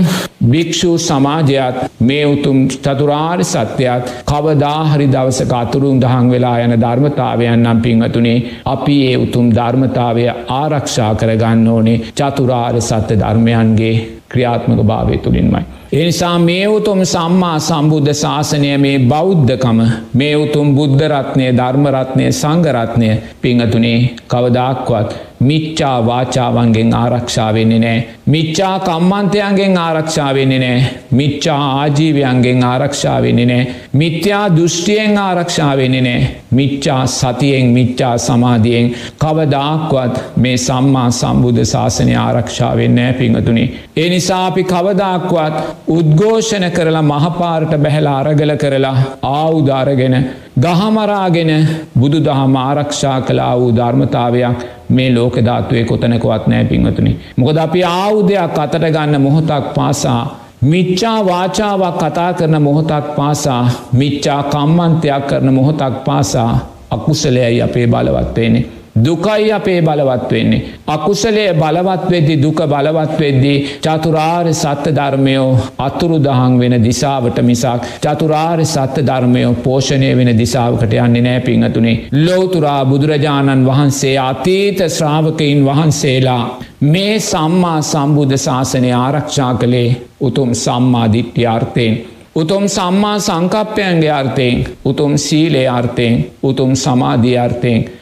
භික්‍ෂූ සමාජයත් මේ උතුම් චතුරාර් සත්‍යයත් කවදාහරි දවසක අතුරුම් දහං වෙලා යන ධර්මතාවයන් නම් පිංහතුනේ අපි ඒ උතුම් ධර්මතාවය ආරක්ෂා කරගන්න ඕනේ චතුරාර් සත්‍ය ධර්මයන්ගේ ක්‍රියාත්මක භාවය තුළින්මයි. එනිසා මේ උතුම් සම්මා සම්බුද්ධ ශාසනය මේ බෞද්ධකම මේ උතුම් බුද්ධරත්නය ධර්මරත්නය සංගරත්නය පිංහතුනේ කවදක්වත් මිච්චා වාචාවන්ගෙන් ආරක්ෂාවෙන්නේ නෑ. මිච්චා කම්මන්තයන්ගෙන් ආරක්ෂාවෙන්නේ නෑ. මිච්චා ආජීවයන්ගෙන් ආරක්ෂාවෙන්නේ නෑ. මිත්‍යා දෘෂ්ටියෙන් ආරක්ෂාවෙන්නේ නෑ. මිච්චා සතියෙන් මිච්චා සමාධියෙන් කවදාක්වත් මේ සම්මා සම්බුද්ධ ශාසනය ආරක්ෂාවෙන් නෑ පිංහතුනි. ඒ නිසා අපි කවදාක්වත් උද්ඝෝෂණ කරලා මහපාරට බැහැලා අරගල කරලා ආවුධාරගෙන ගහමරාගෙන බුදු දහම ආරක්ෂා කලා වූ ධර්මතාවයක් මේ ලෝක ධාත්වය කොතනකවත් නෑ පිංහතුනි. මොකද අපි ආවුදයක් අතට ගන්න මොහොතක් පාසා මිච්චා වාචාවක් කතා කරන මොහොතක් පාසා මිච්චා කම්මන්තයක් කරන මොහොතක් පාසා අකුසලයයි අපේ බලවත්වේනේ. දුකයි අපේ බලවත් වෙන්නේ. අකුසලේ බලවත් වෙද්දි දුක බලවත් වෙද්දී චතුරාර් සත්‍ය ධර්මයෝ අතුරු දහන් වෙන දිසාවට මිසක් චතුරාර් සත්‍ය ධර්මයෝ පෝෂණය වෙන දිසාාවකට යන්නේ නෑ පිංහතුනේ. ලෝතුරා බුදුරජාණන් වහන්සේ අතීත ශ්‍රාවකයින් වහන්සේලා මේ සම්මා සම්බුද්ධ ශාසනය ආරක්ෂා කළේ උතුම් සම්මාධිට්්‍යාර්ථයෙන්. උතුම් සම්මා සංකප්පයන්ගේ අර්ථයෙන් උතුම් සීලේ අර්ථයෙන් උතුම් සමාධී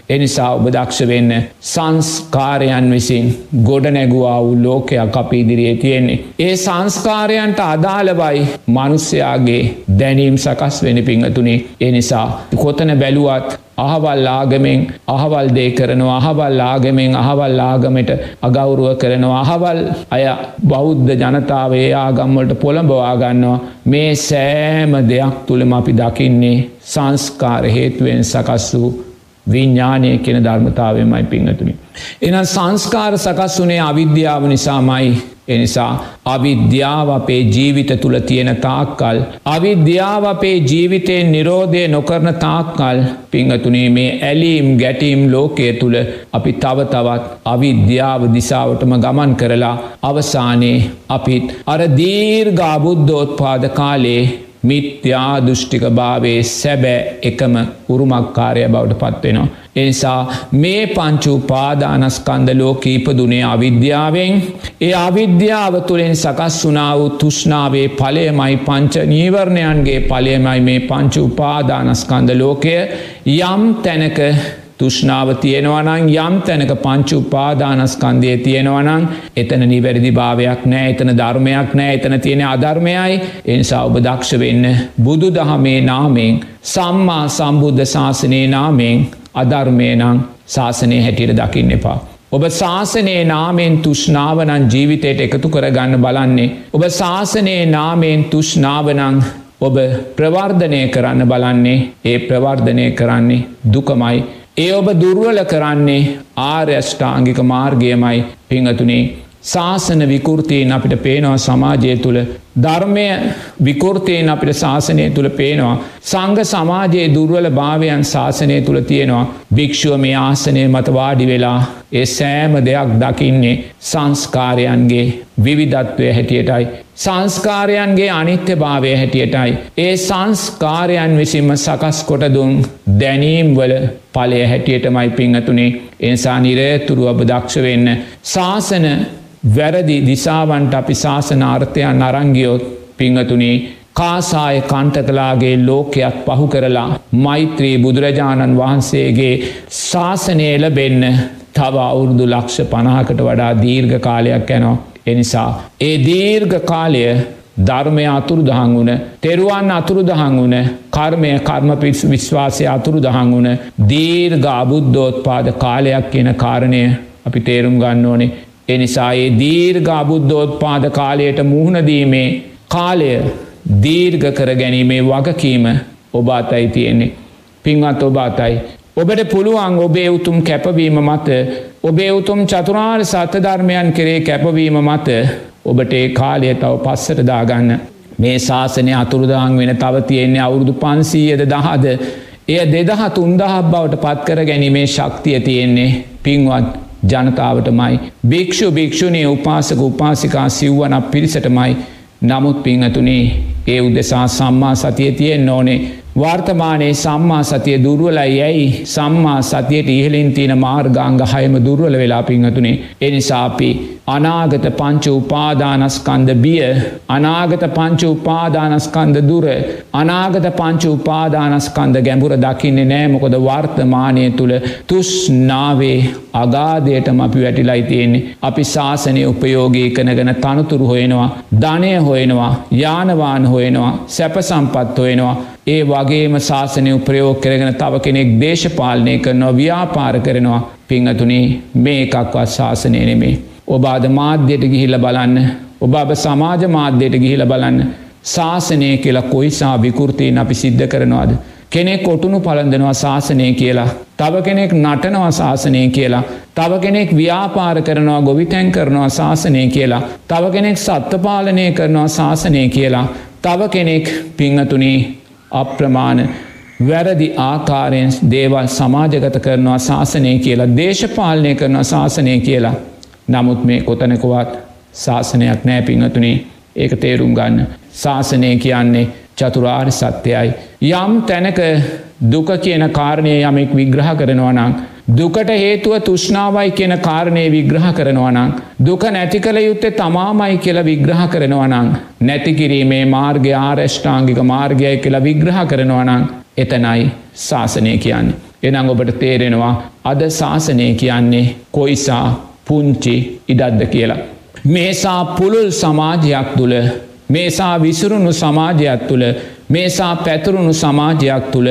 එනිසා ඔබ දක්ෂ වෙන්න සංස්කාරයන් විසින් ගොඩ නැගුවා වූ ලෝකයක් අප ඉදිරියේ තියෙන්නේ. ඒ සංස්කාරයන්ට අදාළවයි මනුස්්‍යයාගේ දැනීම් සකස් වෙන පිංහතුනේ එනිසා කොතන බැලුවත් අහවල් ආගමෙන් අහවල් දේ කරනවා අහවල් ආගමෙන් අහවල් ආගමට අගෞරුව කරනවා අහවල් අය බෞද්ධ ජනතාවේ ආගම්වලට පොළඹවා ගන්නවා. මේ සෑම දෙයක් තුළම අපි දකින්නේ සංස්කාර හේතුවෙන් සකස් වූ විඤ්ඥානය කියෙන ධර්මතාවයමයි පිංහතුනි. එනම් සංස්කාර සකස් වනේ අවිද්‍යාව නිසාමයි එනිසා අවිද්‍යාව අපේ ජීවිත තුළ තියෙන තාක්කල්. අවිද්‍යාව අපේ ජීවිතයෙන් නිරෝධය නොකරන තාක්කල් පිංහතුනේ මේ ඇලීම් ගැටීම් ලෝකය තුළ අපි තව තවත් අවිද්‍යාව දිසාවටම ගමන් කරලා අවසානයේ අපිත් අර දීර්ගාබුද්ධෝත්පාද කාලේ මිත්‍යා දෘෂ්ටික භාවේ සැබෑ එකම උරුමක්කාරය බවට පත්වෙනවා. එනිසා මේ පංචු පාදානස්කන්ද ලෝක ඉපදුනේ අවිද්‍යාවෙන් ඒ අවිද්‍යාව තුළින් සකස් වනා වූ තුෂ්නාවේ පලයමයි පංච නීවරණයන්ගේ පලයමයි මේ පංචු උපාදානස්කන්ද ලෝකය යම් තැනක තුෂ්නාව තියෙනවනං යම් තැනක පංචු උපාදානස්කන්දය තියෙනවනං එතන නිවැරදි භාවයක් නෑ එතන ධර්මයක් නෑ එතන තියෙන අධර්මයයි එනිසා ඔබ දක්ෂ වෙන්න බුදු දහමේ නාමෙන් සම්මා සම්බුද්ධ ශාසනයේ නාමෙන් අධර්මය නං ශාසනය හැටියට දකින්න එපා. ඔබ ශාසනයේ නාමෙන් තුෂ්නාවනන් ජීවිතයට එකතු කරගන්න බලන්නේ. ඔබ ශාසනයේ නාමෙන් තුෂ්නාවනං ඔබ ප්‍රවර්ධනය කරන්න බලන්නේ ඒ ප්‍රවර්ධනය කරන්නේ දුකමයි ඒ ඔබ දුර්වල කරන්නේ ආර්යෂ්ඨාංගික මාර්ගයමයි පිංහතුනේ ශාසන විකෘතියෙන් අපිට පේනවා සමාජය තුළ ධර්මය විකෘතියෙන් අපිට ශාසනය තුළ පේනවා. සංඝ සමාජයේ දුර්වල භාවයන් ශාසනය තුළ තියෙනවා. භික්‍ෂුව මේ ආසනය මත වාඩි වෙලා ඒ සෑම දෙයක් දකින්නේ සංස්කාරයන්ගේ විවිධත්වය හැටියටයි. සංස්කාරයන්ගේ අනිත්‍ය භාවය හැටියටයි. ඒ සංස්කාරයන් විසින්ම සකස් කොටදුන් දැනීම්වල පලය හැටියටමයි පිංහතුනේ එනිසා නිරේතුරු ඔබ දක්ෂ වෙන්න. ශාසන වැරදි දිසාවන්ට අපි ශාසනාර්ථයන් අරංගියොත් පිංහතුනේ කාසාය කන්ටකලාගේ ලෝකයක් පහු කරලා මෛත්‍රී බුදුරජාණන් වහන්සේගේ ශාසනය ලබෙන්න තව අවුරුදු ලක්ෂ පණහකට වඩා දීර්ඝ කාලයක් යනවා. එනිසා ඒ දීර්ඝ කාලය ධර්මය අතුරු දහන් වුණ තෙරුවන් අතුරු දහන් වුණ කර්මය කර්ම පිස් විශ්වාසය අතුරු දහන් වුණ දීර්ඝ අබුද්ධෝත්පාද කාලයක් කියන කාරණය අපි තේරුම් ගන්න ඕනේ එනිසා ඒ දීර්ඝ අබුද්ධෝත්පාද කාලයට මුහුණදීමේ කාලය දීර්ඝ කර ගැනීමේ වගකීම ඔබ අතයි තියෙන්නේ. පින්වත් ඔබ අතයි. ඔබට පුළුවන් ඔබේ උතුම් කැපවීම මත ඔබේ උතුම් චතුරාර් සත්‍ය ධර්මයන් කරේ කැපවීම මත ඔබට ඒ කාලය තව පස්සට දාගන්න. මේ ශාසනය අතුරුදාං වෙන තව තියෙන්නේ අවුරුදු පන්සීයද දහද එය දෙදහ තුන්දහක් බවට පත්කර ගැනීමේ ශක්තිය තියෙන්නේ පින්වත් ජනතාවටමයි. භික්‍ෂු භික්‍ෂුණී උපාසක උපාසිකා සිව්වනක් පිරිසටමයි නමුත් පිංහතුනේ ඒ උදෙසා සම්මා සතිය තියෙන් ඕනේ වර්තමානයේ සම්මා සතිය දුර්වලයි යැයි සම්මා සතියට ඉහලින් තියෙන මාර්ගාංග හයම දුර්වල වෙලා පිංහතුනේ එනිසාපි අනාගත පංච උපාදානස්කන්ද බිය අනාගත පංච උපාදානස්කන්ද දුර අනාගත පංච උපාදානස්කන්ද ගැඹුර දකින්නේ නෑමොකොද වර්තමානය තුළ තුස්නාවේ අගාදයටම අපි වැටිලයි තියෙන්නේ. අපි ශාසනය උපයෝගී කනගෙන තනතුරු හොයෙනවා ධනය හොයෙනවා යානවාන හොයෙනවා සැප සම්පත් හොයෙනවා ඒ වගේම ශාසනය උප්‍රයෝග කරගෙන තව කෙනෙක් දේශපාලනය කරනවා ව්‍යාපාර කරනවා පිංහතුනේ මේ එකක්වත් ශාසනය නෙමේ. ඔබ අද මාධ්‍යයට ගිහිල්ල බලන්න ඔබ අප සමාජ මාධ්‍යයට ගිහිල බලන්න ශාසනය කියලා කොයිසා විකෘතියෙන් අපි සිද්ධ කරනවාද. කෙනෙක් කොටුණු පළඳනවා ශාසනය කියලා. තව කෙනෙක් නටනවා ශාසනය කියලා. තව කෙනෙක් ව්‍යාපාර කරනවා ගොවිතැන් කරනවා ශාසනය කියලා. තව කෙනෙක් සත්වපාලනය කරනවා ශාසනය කියලා. තව කෙනෙක් පිංහතුනී අප්‍රමාණ වැරදි ආකාරයෙන් දේවල් සමාජගත කරනවා ශාසනය කියලා දේශපාලනය කරනවා ශාසනය කියලා. නමුත් මේ කොතනකවත් ශාසනයක් නෑ පිංහතුනේ ඒක තේරුම් ගන්න. ශාසනය කියන්නේ චතුරාර් සත්‍යයයි. යම් තැනක දුක කියන කාරණය යමෙක් විග්‍රහ කරනවා නං. දුකට හේතුව තුෂ්නාවයි කියන කාරණය විග්‍රහ කරනවා නං. දුක නැති කළ යුත්තේ තමාමයි කියලා විග්‍රහ කරනවා නං. නැතිකිරීමේ මාර්ග ආරෂ්ඨාංගික මාර්ගයයි කියලා විග්‍රහ කරනවා නං. එතනයි ශාසනය කියන්නේ. එනං ඔබට තේරෙනවා අද ශාසනය කියන්නේ කොයිසා පුංචි ඉඩද්ද කියලා. මේසා පුළුල් සමාජයක් තුළ මේසා විසුරුණු සමාජයක් තුළ මේසා පැතුරුණු සමාජයක් තුළ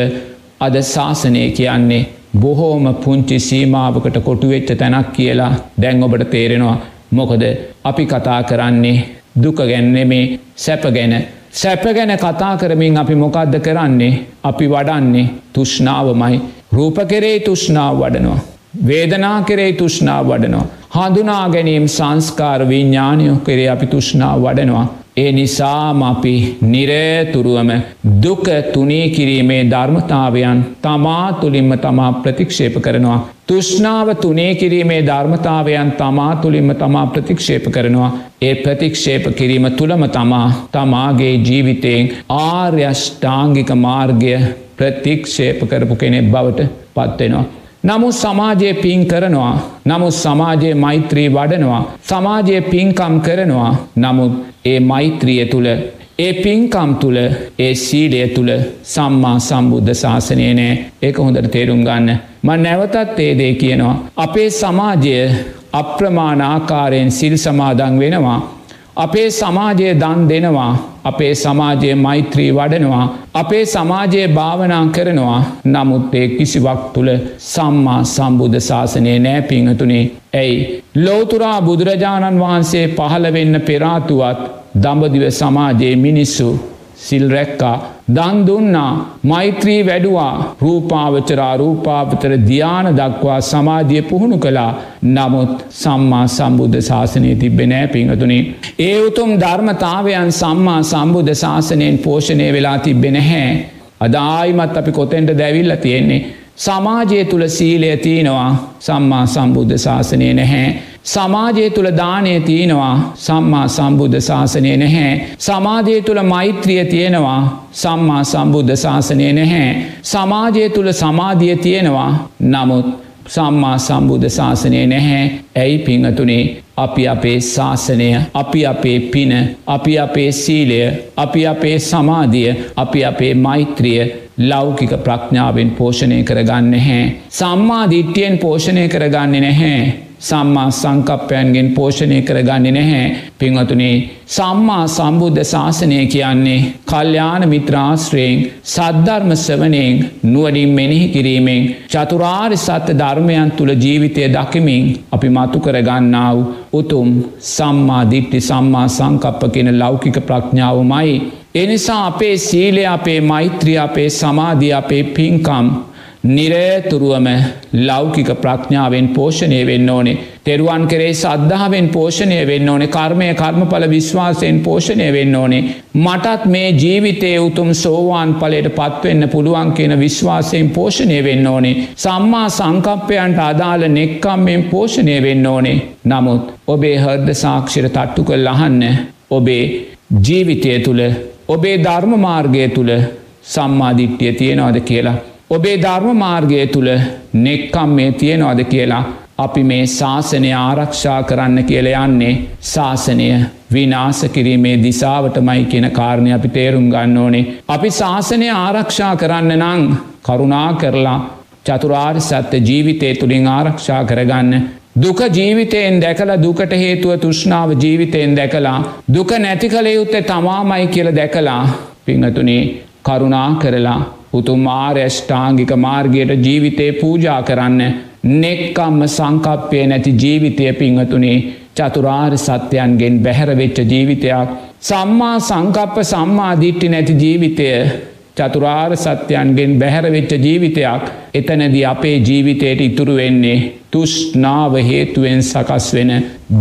අද ශාසනය කියන්නේ බොහෝම පුංචි සීමාවකට කොටුවෙච්ච තැනක් කියලා දැන් ඔබට තේරෙනවා මොකද අපි කතා කරන්නේ දුක ගැන්නෙමේ සැප ගැන සැප ගැන කතා කරමින් අපි මොකක්ද කරන්නේ අපි වඩන්නේ තුෂ්නාවමයි රූප කෙරේ තුෂ්නාව වඩනවා. වේදනා කෙරේ තුෂ්නාව වඩනවා. හඳුනා ගැනීම් සංස්කාර විඤ්ඥානයෝ කරේ අපි තුෂ්නාව වඩනවා. ඒ නිසාම අපි නිරේතුරුවම දුක තුනී කිරීමේ ධර්මතාවයන් තමා තුළින්ම තමා ප්‍රතික්ෂේප කරනවා. තුෂ්නාව තුනේ කිරීමේ ධර්මතාවයන් තමා තුළින්ම තමා ප්‍රතික්ෂේප කරනවා. ඒ ප්‍රතික්ෂේප කිරීම තුළම තමා තමාගේ ජීවිතයෙන් ආර්යෂ්ඨාංගික මාර්ගය ප්‍රතික්ෂේප කරපු කෙනෙක් බවට පත්වෙනවා. නමුත් සමාජයේ පින් කරනවා. නමුත් සමාජයේ මෛත්‍රී වඩනවා. සමාජයේ පින්කම් කරනවා. නමුත් ඒ මෛත්‍රිය තුළ ඒ පින්කම් තුළ ඒ සීලය තුළ සම්මා සම්බුද්ධ ශාසනය නෑ. ඒක හොඳට තේරුම් ගන්න. ම නැවතත් ඒදේ කියනවා. අපේ සමාජය අප්‍රමාණ ආකාරයෙන් සිල් සමාදන් වෙනවා. අපේ සමාජය දන් දෙනවා අපේ සමාජය මෛත්‍රී වඩනවා අපේ සමාජයේ භාවනා කරනවා නමුත් ඒ කිසිවක් තුළ සම්මා සම්බුද්ධ ශාසනය නෑ පිංහතුනේ ඇයි. ලෝතුරා බුදුරජාණන් වහන්සේ පහළවෙන්න පෙරාතුවත් දඹදිව සමාජයේ මිනිස්සු සිල් රැක්කා දන් දුන්නා මෛත්‍රී වැඩුවා රූපාවචරා රූපාවතර ධ්‍යාන දක්වා සමාධිය පුහුණු කළා නමුත් සම්මා සම්බුද්ධ ශාසනය තිබෙ නෑ පිංහතුනි. ඒ උතුම් ධර්මතාවයන් සම්මා සම්බුද්ධ ශාසනයෙන් පෝෂණය වෙලා තිබෙන හැ. අදායිමත් අපි කොතෙන්ට දැවිල්ල තියෙන්නේ. සමාජය තුළ සීලය තියෙනවා සම්මා සම්බුද්ධ ශාසනය නැහැ. සමාජය තුළ දානය තියෙනවා සම්මා සම්බුද්ධ ශාසනය නැහැ. සමාජය තුළ මෛත්‍රිය තියෙනවා සම්මා සම්බුද්ධ ශාසනය නැහැ. සමාජය තුළ සමාධිය තියෙනවා නමුත් සම්මා සම්බුද්ධ ශාසනය නැහැ ඇයි පිංහතුනේ අපි අපේ ශාසනය අපි අපේ පින අපි අපේ සීලය අපි අපේ සමාධිය අපි අපේ මෛත්‍රිය ලෞකික ප්‍රඥාවෙන් පෝෂණය කරගන්න හැ. සම්මා දිට්ටියෙන් පෝෂණය කරගන්න නැහැ. සම්මා සංකප්පයන්ගෙන් පෝෂණය කරගන්නේ නැහැ පිංහතුනේ සම්මා සම්බුද්ධ ශාසනය කියන්නේ කල්්‍යාන මිත්‍රාශ්‍රයෙන් සද්ධර්ම සවනයෙන් නුවඩින් මෙනෙහි කිරීමෙන් චතුරාරි සත්‍ය ධර්මයන් තුළ ජීවිතය දකිමින් අපි මතු කරගන්නාව උතුම් සම්මා දිට්ටි සම්මා සංකප්ප කෙන ලෞකික ප්‍රඥාවමයි. එනිසා අපේ සීලය අපේ මෛත්‍රිය අපේ සමාධී අපේ පින්කම් නිරේතුරුවම ලෞකික ප්‍රඥාවෙන් පෝෂණය වෙන්න ඕනේ. තෙරුවන් කරේ සද්ධාවෙන් පෝෂණය වෙන්න ඕනේ කර්මය කර්මඵල විශ්වාසයෙන් පෝෂණය වෙන්න ඕනේ. මටත් මේ ජීවිතය උතුම් සෝවාන් පලට පත්වෙන්න පුළුවන් කියන විශ්වාසයෙන් පෝෂණය වෙන්න ඕනේ. සම්මා සංකප්පයන්ට අදාළ නෙක්කම්මෙන් පෝෂණය වෙන්න ඕනේ. නමුත් ඔබේ හර්ද සාක්ෂිර තට්ටු කල් අහන්න ඔබේ ජීවිතය තුළ ඔබේ ධර්ම මාර්ගය තුළ සම්මාධිට්්‍යය තියෙනවාද කියලා ඔබේ ධර්ම මාර්ගය තුළ නෙක්කම් මේ තියෙනවාද කියලා අපි මේ ශාසනය ආරක්ෂා කරන්න කියල යන්නේ ශාසනය විනාස කිරීමේ දිසාවටමයි කියන කාරණය අපි තේරුම් ගන්න ඕනේ. අපි ශාසනය ආරක්ෂා කරන්න නං කරුණා කරලා චතුරාර් සත්‍ය ජීවිතය තුළින් ආරක්ෂා කරගන්න. දුක ජීවිතයෙන් දැකලා දුකට හේතුව තුෂ්නාව ජීවිතයෙන් දැකලා දුක නැති කළ යුත්තේ තමාමයි කියල දැකලා පිංහතුනේ කරුණා කරලා උතුම් ආර්යෂ්ඨාංගික මාර්ගයට ජීවිතය පූජා කරන්න නෙක්කම්ම සංකප්පය නැති ජීවිතය පිංහතුනේ චතුරාර් සත්‍යයන්ගෙන් බැහැරවෙච්ච ජීවිතයක් සම්මා සංකප්ප සම්මාධිට්ටි නැති ජීවිතය චතුරාර් සත්‍යයන්ගෙන් බැහැරවෙච්ච ජීවිතයක් එතනද අපේ ජීවිතයට ඉතුරු වෙන්නේ තුෂ්නාව හේතුවෙන් සකස් වෙන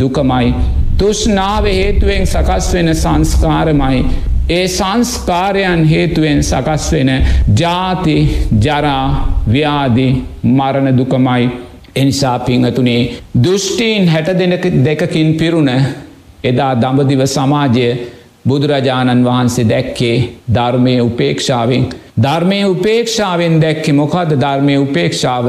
දුකමයි. තුෂ්නාව හේතුවෙන් සකස් වෙන සංස්කාරමයි. ඒ සංස්කාරයන් හේතුවෙන් සකස් වෙන ජාති ජරා ව්‍යාදි මරණ දුකමයි. එනිසා පිංහතුනේ දෘෂ්ටීන් හැට දෙනක දෙකකින් පිරුණ එදා දඹදිව සමාජය බුදුරජාණන් වහන්සේ දැක්කේ ධර්මය උපේක්ෂාවෙන් ධර්මය උපේක්ෂාවෙන් දැක්කෙ මොකද ධර්මය උපේක්ෂාව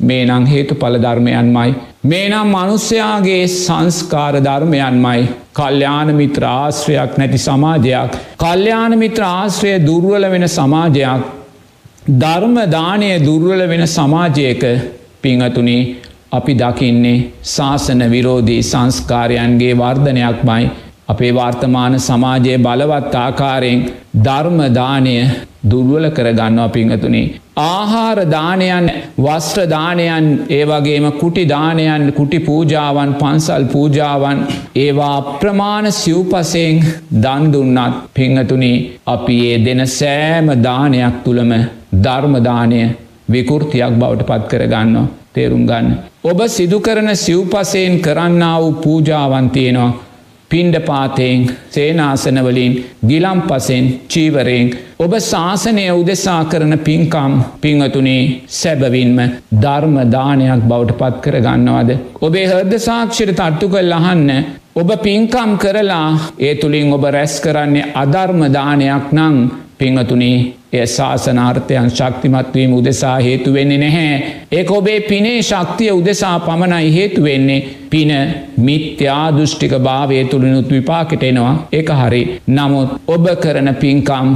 මේ නං හේතු පල ධර්මයන්මයි. මේ නම් මනුස්්‍යයාගේ සංස්කාර ධර්මයන්මයි. කල්්‍යාන මිත්‍ර ආශ්‍රයක් නැති සමාජයක්. කල්්‍යාන මිත්‍ර ආශ්‍රය දුර්වල වෙන සමාජයක්. ධර්ම දානය දුර්වල වෙන සමාජයක පිංහතුනේ අපි දකින්නේ ශාසන විරෝධී සංස්කාරයන්ගේ වර්ධනයක්මයි අපේ වර්තමාන සමාජයේ බලවත් ආකාරයෙන් ධර්මදානය දුර්වල කරගන්නවා පිංහතුනේ. ආහාර දානයන් වස්ත්‍රදානයන් ඒවගේම කුටි දානයන් කුටි පූජාවන් පන්සල් පූජාවන් ඒවා අප්‍රමාණ සිව්පසයෙන් දන්දුන්නත් පිංහතුනේ අපි ඒ දෙන සෑම දානයක් තුළම ධර්මදානය විකෘතියක් බවට පත් කරගන්නවා තේරුම් ගන්න. ඔබ සිදුකරන සිව්පසයෙන් කරන්න වූ පූජාවන් තියෙනවා පින්ඩ පාතයෙන් සේනාසනවලින් ගිලම් පසෙන් චීවරයෙන් ඔබ ශාසනය උදෙසා කරන පින්කම් පිංහතුනේ සැබවින්ම ධර්ම දානයක් බවට පත් කර ගන්නවාද. ඔබේ හර්ද සාක්ෂර තට්ටු කල් අහන්න ඔබ පින්කම් කරලා ඒ තුළින් ඔබ රැස් කරන්නේ අධර්ම දානයක් නං පිංහතුනේ එය ශාසනාර්ථයන් ශක්තිමත්වීම උදෙසා හේතු වෙන්නේ නැහැ. ඒ ඔබේ පිනේ ශක්තිය උදෙසා පමණයි හේතු වෙන්නේ පින මිත්‍යා දෘෂ්ටික භාවය තුළිනුත් විපාකට එනවා එක හරි. නමුත් ඔබ කරන පින්කම්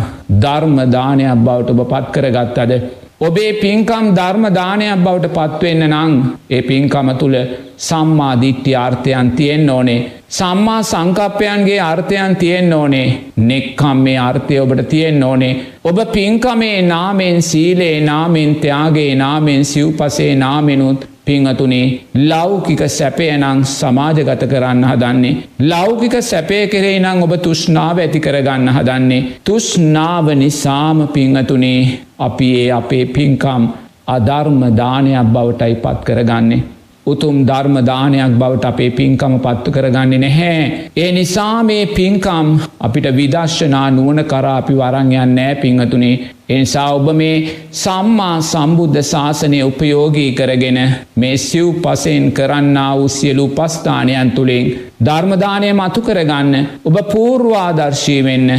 ධර්මදානයක් බවට ඔබ පත් කරගත්තද ඔබේ පින්කම් ධර්මදානයක් බවට පත්වෙන්න නං ඒ පින්කම තුළ සම්මාධිට්්‍ය ආර්ථයන් තියෙන් ඕනේ. සම්මා සංකප්පයන්ගේ අර්ථයන් තියෙන් ඕනේ නෙක්කම් මේ අර්ථය ඔබට තියෙන් ඕනේ. ඔබ පින්කමේ නාමෙන් සීලේ නාමෙන් ත්‍යයාගේ නාමෙන් සිව්පසේ නාමෙනුත් පිංහතුනේ ලෞකික සැපය නං සමාජගත කරන්න හදන්නේ. ලෞකික සැපය කරේ නං ඔබ තුෂ්නාව ඇති කරගන්න හදන්නේ. තුෂ්නාව නිසාම පිංහතුනේ අපි ඒ අපේ පින්කම් අධර්ම දානයක් බවටයි පත් කරගන්නේ. උතුම් ධර්මදානයක් බවට අපේ පින්කම පත්තු කරගන්නේ නැහැ. ඒ නිසා මේ පින්කම් අපිට විදශ්ශනා නුවන කරා අපි වරංයන් නෑ පිංහතුනේ. එනිසා ඔබ මේ සම්මා සම්බුද්ධ ශාසනය උපයෝගී කරගෙන මේ සිව් පසෙන් කරන්න උස්සියලු පස්ථානයන් තුළින් ධර්මදානය මතු කරගන්න ඔබ පූර්වාදර්ශී වෙන්න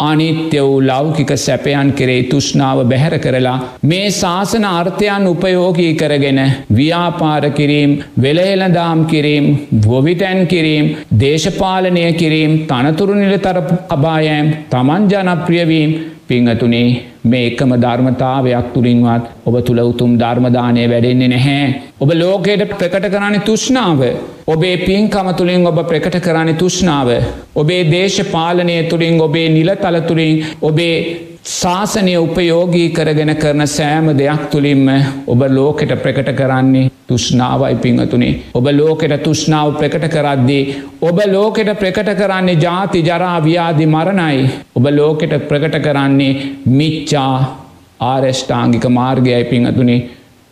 අනිත්‍ය වූ ලෞකික සැපයන් කෙරේ තුෂ්නාව බැහැර කරලා මේ ශාසන අර්ථයන් උපයෝගී කරගෙන ව්‍යාපාර කිරීම් වෙලහෙළදාම් කිරීම් ගොවිතැන් කිරීම් දේශපාලනය කිරීම් තනතුරු නිලතර අභායෑම් තමන් ජනප්‍රියවීම් පිංහතුනේ මේ එකම ධර්මතාවයක් තුළින්වත් ඔබ තුළ උතුම් ධර්මදානය වැඩෙන්නේ නැහැ. ඔබ ලෝකයට ප්‍රකට කරන්නේ තුෂ්නාව. ඔබේ පින්කම තුළින් ඔබ ප්‍රකට කරන්නේ තුෂ්නාව. ඔබේ දේශපාලනය තුළින් ඔබේ නිලතල තුළින් ඔබේ ශාසනය උපයෝගී කරගෙන කරන සෑම දෙයක් තුළින්ම ඔබ ලෝකෙට ප්‍රකට කරන්නේ තුෂ්නාවයි පිංහතුනේ. ඔබ ලෝකෙට තුෂ්නාව ප්‍රකට කරද්දී. ඔබ ලෝකෙට ප්‍රකට කරන්නේ ජාති ජරාව්‍යාදි මරණයි. ඔබ ලෝකෙට ප්‍රකට කරන්නේ මිච්චා ආරෙෂ්ඨාංගික මාර්ගයයි පිංහතුනේ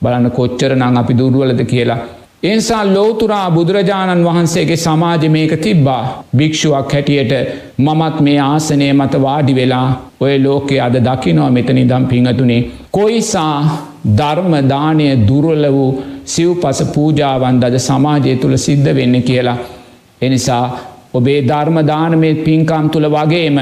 බලන්න කොච්චර නං අපි දුරුවලද කියලා. එනිසා ලෝතුරා බුදුරජාණන් වහන්සේගේ සමාජ මේක තිබ්බා භික්ෂුවක් හැටියට මමත් මේ ආසනය මත වාඩි වෙලා ඔය ලෝකෙ අද දකිනවා මෙතනි දම් පිංහතුනේ. කොයිසා ධර්මදානය දුරල වූ සිව් පස පූජාවන් දද සමාජය තුළ සිද්ධ වෙන්න කියලා. එනිසා ඔබේ ධර්මදානමේ පින්කම් තුළ වගේම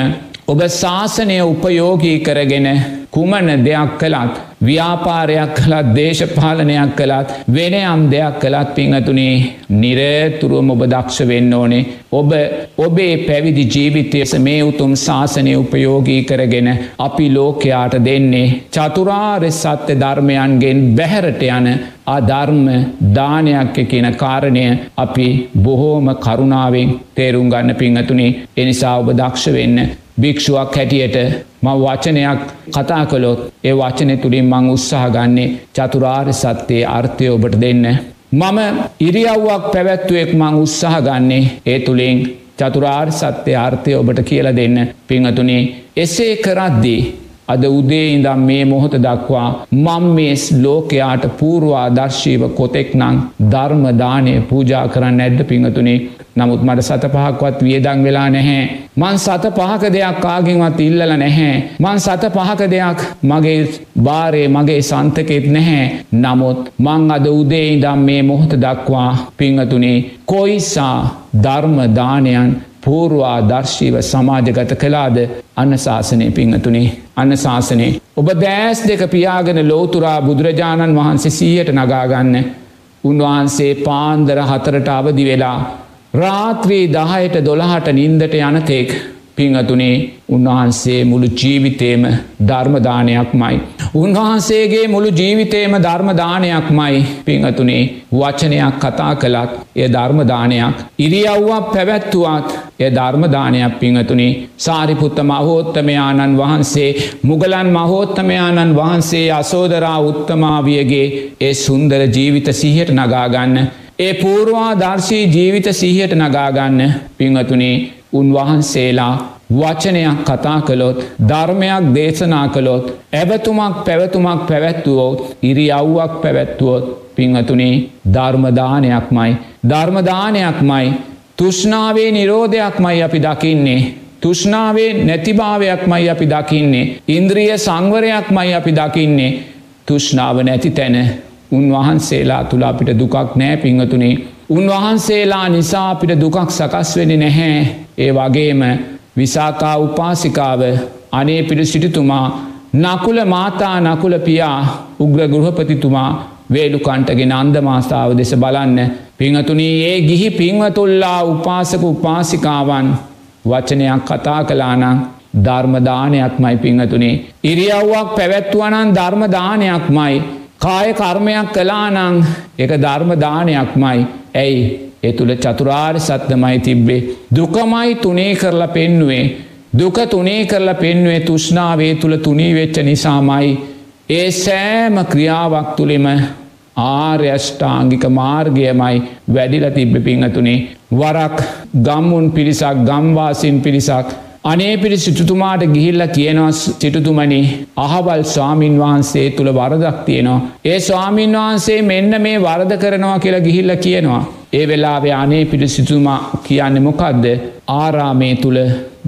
ඔබ ශාසනය උපයෝගී කරගෙන කුමන දෙයක් කළත් ව්‍යාපාරයක් කළත් දේශපාලනයක් කළත් වෙනයම් දෙයක් කළත් පිංහතුනේ නිරේතුරුවම ඔබ දක්ෂ වෙන්න ඕනේ. ඔබ ඔබේ පැවිදි ජීවිතයස මේ උතුම් ශාසනය උපයෝගී කරගෙන අපි ලෝකයාට දෙන්නේ චතුරාර්ය සත්‍ය ධර්මයන්ගෙන් බැහැරට යන අධර්ම දානයක් කියන කාරණය අපි බොහෝම කරුණාවෙන් තේරුම් ගන්න පිංහතුනේ එනිසා ඔබ දක්ෂ වෙන්න භික්ෂුවක් හැටියට ම වචනයක් කතා කළොත් ඒ වචනය තුළින් මං උත්සාහ ගන්නේ චතුරාර් සත්‍යයේ අර්ථය ඔබට දෙන්න. මම ඉරියව්වක් පැවැත්තුවෙක් මං උත්සාහ ගන්නේ ඒ තුළින් චතුරාර් සත්‍යය අර්ථය ඔබට කියල දෙන්න පිංහතුනේ එසේ කරද්දී අද උදේ ඉඳම් මේ මොහොත දක්වා මං මේ ලෝකයාට පූර්වා දර්ශීව කොතෙක් නං ධර්මදානය පූජා කරන්න ඇද්ද පිංහතුනේ නමුත් මට සත පහක්වත් වියදං වෙලා නැහැ. මං සත පහක දෙයක් කාගෙන්වත් ඉල්ලල නැහැ. මං සත පහක දෙයක් මගේ බාරය මගේ සන්තකෙත් නැහැ. නමුත් මං අද උදේ ඉදම් මේ මොහොත දක්වා පිංහතුනේ කොයිසා ධර්මදානයන් පූර්වා දර්ශීව සමාජගත කලාද අන්න ශාසනය පිංහතුනේ අන්න ශාසනයේ. ඔබ දෑස් දෙක පියාගෙන ලෝතුරා බුදුරජාණන් වහන්සේ සීයට නගාගන්න උන්වහන්සේ පාන්දර හතරට අවදි වෙලා රාත්‍රී දහයට දොළහට නින්දට යනතෙක් පිංහතුනේ උන්වහන්සේ මුළු ජීවිතේම ධර්මදානයක්මයි. උන්වහන්සේගේ මුළු ජීවිතේම ධර්මදානයක්මයි පිංහතුනේ වචනයක් කතා කළත් එය ධර්මදානයක් ඉරියව්වක් පැවැත්තුවත් එය ධර්මදානයක් පිංහතුනේ සාරිපුත්ත මහෝත්තමයාණන් වහන්සේ මුගලන් මහෝත්තමයාණන් වහන්සේ අසෝදරා උත්තමාවියගේ ඒ සුන්දර ජීවිත සිහට නගාගන්න ඒ පූර්වා දර්ශී ජීවිත සිහියට නගාගන්න පිංහතුනේ උන්වහන්සේලා වචනයක් කතා කළොත් ධර්මයක් දේශනා කළොත් ඇවතුමක් පැවතුමක් පැවැත්තුවෝත් ඉරියව්වක් පැවැත්තුවොත් පිංහතුනේ ධර්මදානයක්මයි ධර්මදානයක්මයි තුෂ්නාවේ නිරෝධයක්මයි අපි දකින්නේ. තුෂ්නාවේ නැතිභාවයක්මයි අපි දකින්නේ. ඉන්ද්‍රිය සංවරයක්මයි අපි දකින්නේ. තුෂ්නාව නැති තැන උන්වහන්සේලා තුළ අපිට දුකක් නෑ පිංහතුනේ උන්වහන්සේලා නිසා අපිට දුකක් සකස් වෙන නැහැ. ඒ වගේම විසාකා උපාසිකාව අනේ පිළි සිටිතුමා නකුල මාතා නකුල පියා උග්‍ර ගෘහපතිතුමා වේලු කන්ටගෙන අන්දමාස්ථාව දෙස බලන්න. පිංහතුනී ඒ ගිහි පිංවතුල්ලා උපාසක උපාසිකාවන් වචනයක් කතා කලානං ධර්මදානයක්මයි පිංහතුනේ ඉරියව්වක් පැවැත්වුවනන් ධර්මදානයක්මයි කාය කර්මයක් කලානං එක ධර්මදානයක්මයි ඇයි? ඒ තුළ චතුරාර් සත්‍යමයි තිබ්බේ දුකමයි තුනේ කරලා පෙන්නුවේ දුක තුනේ කරලා පෙන්නුවේ තුෂ්නාවේ තුළ තුනී වෙච්ච නිසාමයි ඒ සෑම ක්‍රියාවක් තුළිම ආර්යෂ්ඨාංගික මාර්ගයමයි වැඩිල තිබ්බ පිංහතුනේ වරක් ගම්මුන් පිරිසක් ගම්වාසින් පිරිසක් අනේ පිරි සිටුතුමාට ගිහිල්ල කියනවා සිටුතුමනි අහවල් ස්වාමීන් වහන්සේ තුළ වරදක් තියෙනවා. ඒ ස්වාමීන් වහන්සේ මෙන්න මේ වරද කරනවා කියලා ගිහිල්ල කියනවා. ඒ වෙලාවේ අනේ පිරි සිතුමා කියන්න මොකක්ද ආරාමේ තුළ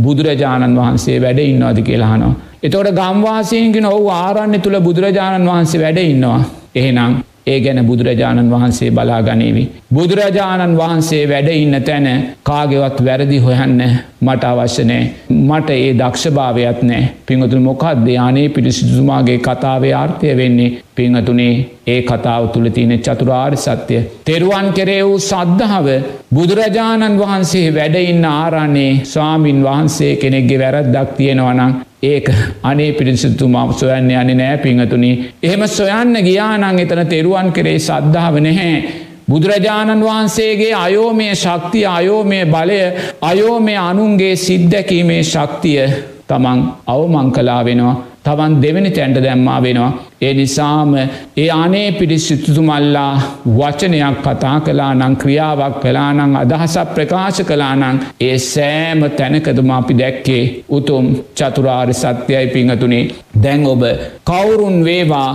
බුදුරජාණන් වහන්සේ වැඩ ඉන්නවාද කියලාහනවා. එතොට ගම්වාසයකින ඔහු ආරන්න තුළ බුදුරජාණන් වහන්සේ වැඩ ඉන්නවා. එහෙනම් ඒ ගැන බුදුරජාණන් වහන්සේ බලා ගනීවි. බුදුරජාණන් වහන්සේ වැඩ ඉන්න තැන කාගෙවත් වැරදි හොයන්න මට අවශ්‍යනෑ මට ඒ දක්ෂභාවයක් නෑ පිංහතුන මොකක්ද යානේ පිරිසිදුතුමාගේ කතාවේ ආර්ථය වෙන්නේ පිංහතුනේ ඒ කතාව තුළ තියෙන චතුරාර් සත්‍යය. තෙරුවන් කෙරේ වූ සද්ධාව බුදුරජාණන් වහන්සේ වැඩඉන්න ආරන්නේ ස්වාමින් වහන්සේ කෙනෙක්ගේ වැරද්දක් තියෙනවනම් ඒක අනේ පිරිසිතුමා සොයන්න යන නෑ පිංහතුනි එහෙම සොයන්න ගියානං එතන තෙරුවන් කරේ සද්ධාව නැහැ. බුදුරජාණන් වහන්සේගේ අයෝමය ශක්තිය අයෝමය බලය අයෝමය අනුන්ගේ සිද්ධැකීමේ ශක්තිය තමන් අවමං කලා වෙනවා තවන් දෙවැනි තැන්ට දැම්මා වෙනවා. ඒ නිසාම ඒ අනේ පිරිසිතුතුමල්ලා වචනයක් කතා කලා නං ක්‍රියාවක් කලානං අදහසක් ප්‍රකාශ කලානං ඒ සෑම තැනකදම අපි දැක්කේ උතුම් චතුරාර් සත්‍යයයි පිංහතුනේ දැන් ඔබ කවුරුන් වේවා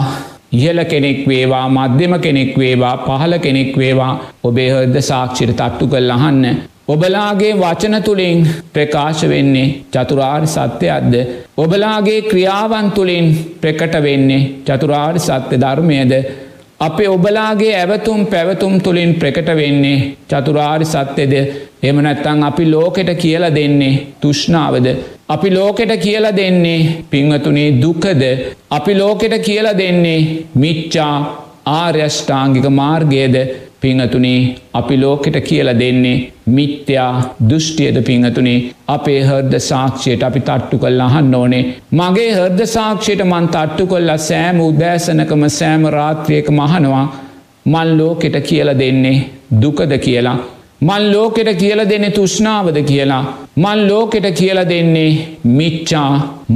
ඉහල කෙනෙක් වේවා මධ්‍යම කෙනෙක් වේවා පහල කෙනෙක් වේවා ඔබේ හද සාක්ෂිට තට්ටු කල් අහන්න ඔබලාගේ වචන තුළින් ප්‍රකාශ වෙන්නේ චතුරාර් සත්‍යයක්ද. ඔබලාගේ ක්‍රියාවන් තුළින් ප්‍රකට වෙන්නේ චතුරාර් සත්‍ය ධර්මයද. අපේ ඔබලාගේ ඇවතුම් පැවතුම් තුළින් ප්‍රකට වෙන්නේ චතුරාර් සත්‍යද එමනැත්තං අපි ලෝකෙට කියල දෙන්නේ තුෂ්නාවද. අපි ලෝකෙට කියල දෙන්නේ පිංහතුනේ දුකද. අපි ලෝකෙට කියල දෙන්නේ මිච්චා ආර්යෂ්ඨාංගික මාර්ගයද පිංහතුනේ අපි ලෝකෙට කියල දෙන්නේ මිත්‍යා දෘෂ්ටියද පිංහතුනේ? අපේ හර්ද සාක්ෂයට අපි තට්ටු කල් අහන්න ඕනේ. මගේ හර්ද සාක්ෂයට මන් තට්ටු කොල්ල සෑම උදෑසනකම සෑම රාත්‍රියක මහනවා මල් ලෝකෙට කියල දෙන්නේ දුකද කියලා? මල් ලෝකෙට කියල දෙන්නේ තුෂ්නාවද කියලා. මල් ලෝකෙට කියල දෙන්නේ මිච්චා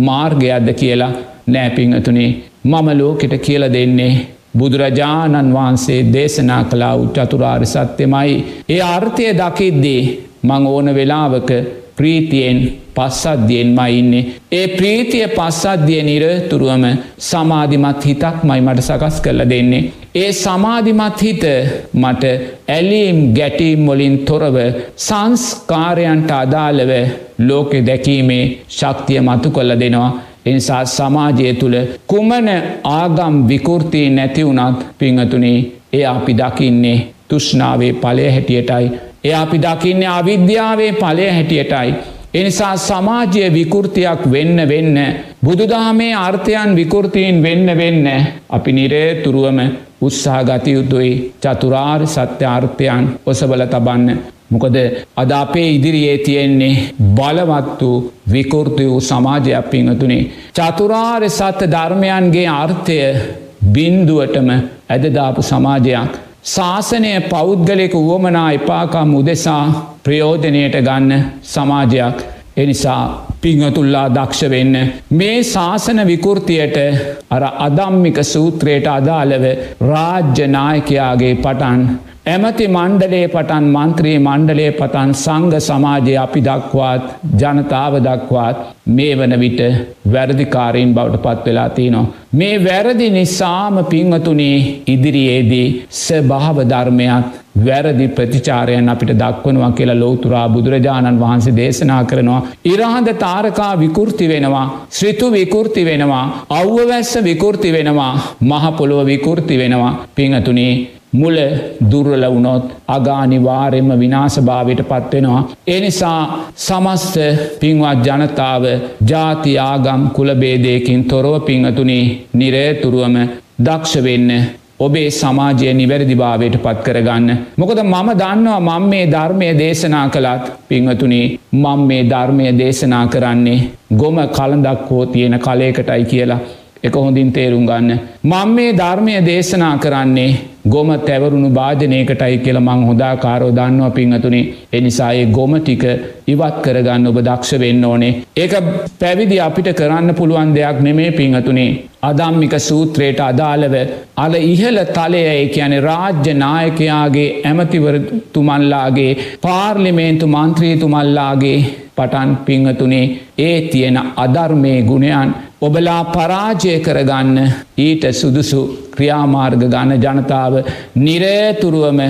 මාර්ගයක්ද කියලා? නෑපිංහතුනේ මම ලෝකෙට කියල දෙන්නේ බුදුරජාණන් වහන්සේ දේශනා කලා උච්චතුරාර් සත්‍යමයි. ඒ අර්ථය දකිද්දී මං ඕන වෙලාවක ප්‍රීතියෙන් පස්සද්ධියෙන් මයින්නේ. ඒ ප්‍රීතිය පස්සද්ධිය නිරතුරුවම සමාධිමත් හිතක් මයි මට සකස් කරල දෙන්නේ. ඒ සමාධිමත් හිත මට ඇලීම් ගැටීම් මොලින් තොරව සංස්කාරයන්ට අදාළව ලෝකෙ දැකීමේ ශක්තිය මතු කොල්ල දෙනවා. එනිසා සමාජය තුළ කුමන ආගම් විකෘතිී නැතිවුනත් පිංහතුනේ ඒ අපි දකින්නේ තුෂ්නාවේ පලය හැටියටයි. එය අපි දකින්නේ අවිද්‍යාවේ පලය හැටියටයි. එනිසා සමාජය විකෘතියක් වෙන්න වෙන්න. බුදුදහමේ අර්ථයන් විකෘතියෙන් වෙන්න වෙන්න. අපි නිරේ තුරුවම උත්සාහ ගතයුතුයි චතුරාර් සත්‍යාර්ථයන් ඔසබල තබන්න. මොකද අද අපේ ඉදිරියේ තියෙන්නේ බලවත් වූ විකෘති වූ සමාජයක් පිංහතුනේ. චතුරාර් සත්‍ය ධර්මයන්ගේ අර්ථය බින්දුවටම ඇදදාපු සමාජයක්. ශාසනය පෞද්ගලෙක වුවමනා එපාකම් උදෙසා ප්‍රයෝජනයට ගන්න සමාජයක් එනිසා පිංහතුල්ලා දක්ෂ වෙන්න. මේ ශාසන විකෘතියට අර අදම්මික සූත්‍රයට අදාළව රාජ්‍යනායකයාගේ පටන් ඇමති මණ්ඩලේ පටන් මන්ත්‍රී මණ්ඩලේ පතන් සංග සමාජය අපි දක්වාත් ජනතාව දක්වාත් මේ වන විට වැරදිකාරීන් බවට පත් වෙලා තියනවා. මේ වැරදි නිසාම පිංහතුනේ ඉදිරියේදී ස්භාව ධර්මයක් වැරදි ප්‍රතිචාරයන් අපිට දක්වනවා කියලා ලෝතුරා බුදුරජාණන් වහන්සේ දේශනා කරනවා. ඉරහඳ තාරකා විකෘති වෙනවා. ශ්‍රිතු විකෘති වෙනවා. අව්වවැස්ස විකෘති වෙනවා. මහපොළොව විකෘති වෙනවා. පිංහතුනේ මුල දුර්වල වුණොත් අගානිවාරෙන්ම විනාශභාවයට පත්වෙනවා. එනිසා සමස්ත පින්වත් ජනතාව ජාති ආගම් කුලබේදයකින් තොරව පිංහතුනේ නිරේතුරුවම දක්ෂ වෙන්න ඔබේ සමාජය නිවැරදිභාවයට පත් කරගන්න. මොකද මම දන්නවා මං මේ ධර්මය දේශනා කළත් පිංහතුනේ මං මේ ධර්මය දේශනා කරන්නේ ගොම කළඳක් හෝ තියෙන කලයකටයි කියලා එක හොඳින් තේරුම් ගන්න. මං මේ ධර්මය දේශනා කරන්නේ ගොම තැවරුණු භාජනයකටයි කියල මං හොදා කාරෝ දන්නවා පිංහතුනේ එනිසායේ ගොම ටික ඉවත් කරගන්න ඔබ දක්ෂ වෙන්න ඕනේ. ඒක පැවිදි අපිට කරන්න පුළුවන් දෙයක් නෙමේ පිංහතුනේ. අදම්මික සූත්‍රයට අදාළව අල ඉහල තලයයි කියන රාජ්‍ය නායකයාගේ ඇමතිවරතුමල්ලාගේ පාර්ලිමේන්තු මන්ත්‍රීතුමල්ලාගේ පටන් පිංහතුනේ. ඒ තියෙන අධර්මය ගුණයන් ඔබලා පරාජය කරගන්න. ඊට සුදුසු ක්‍රියාමාර්ග ගණ ජනතාව නිරේතුරුවම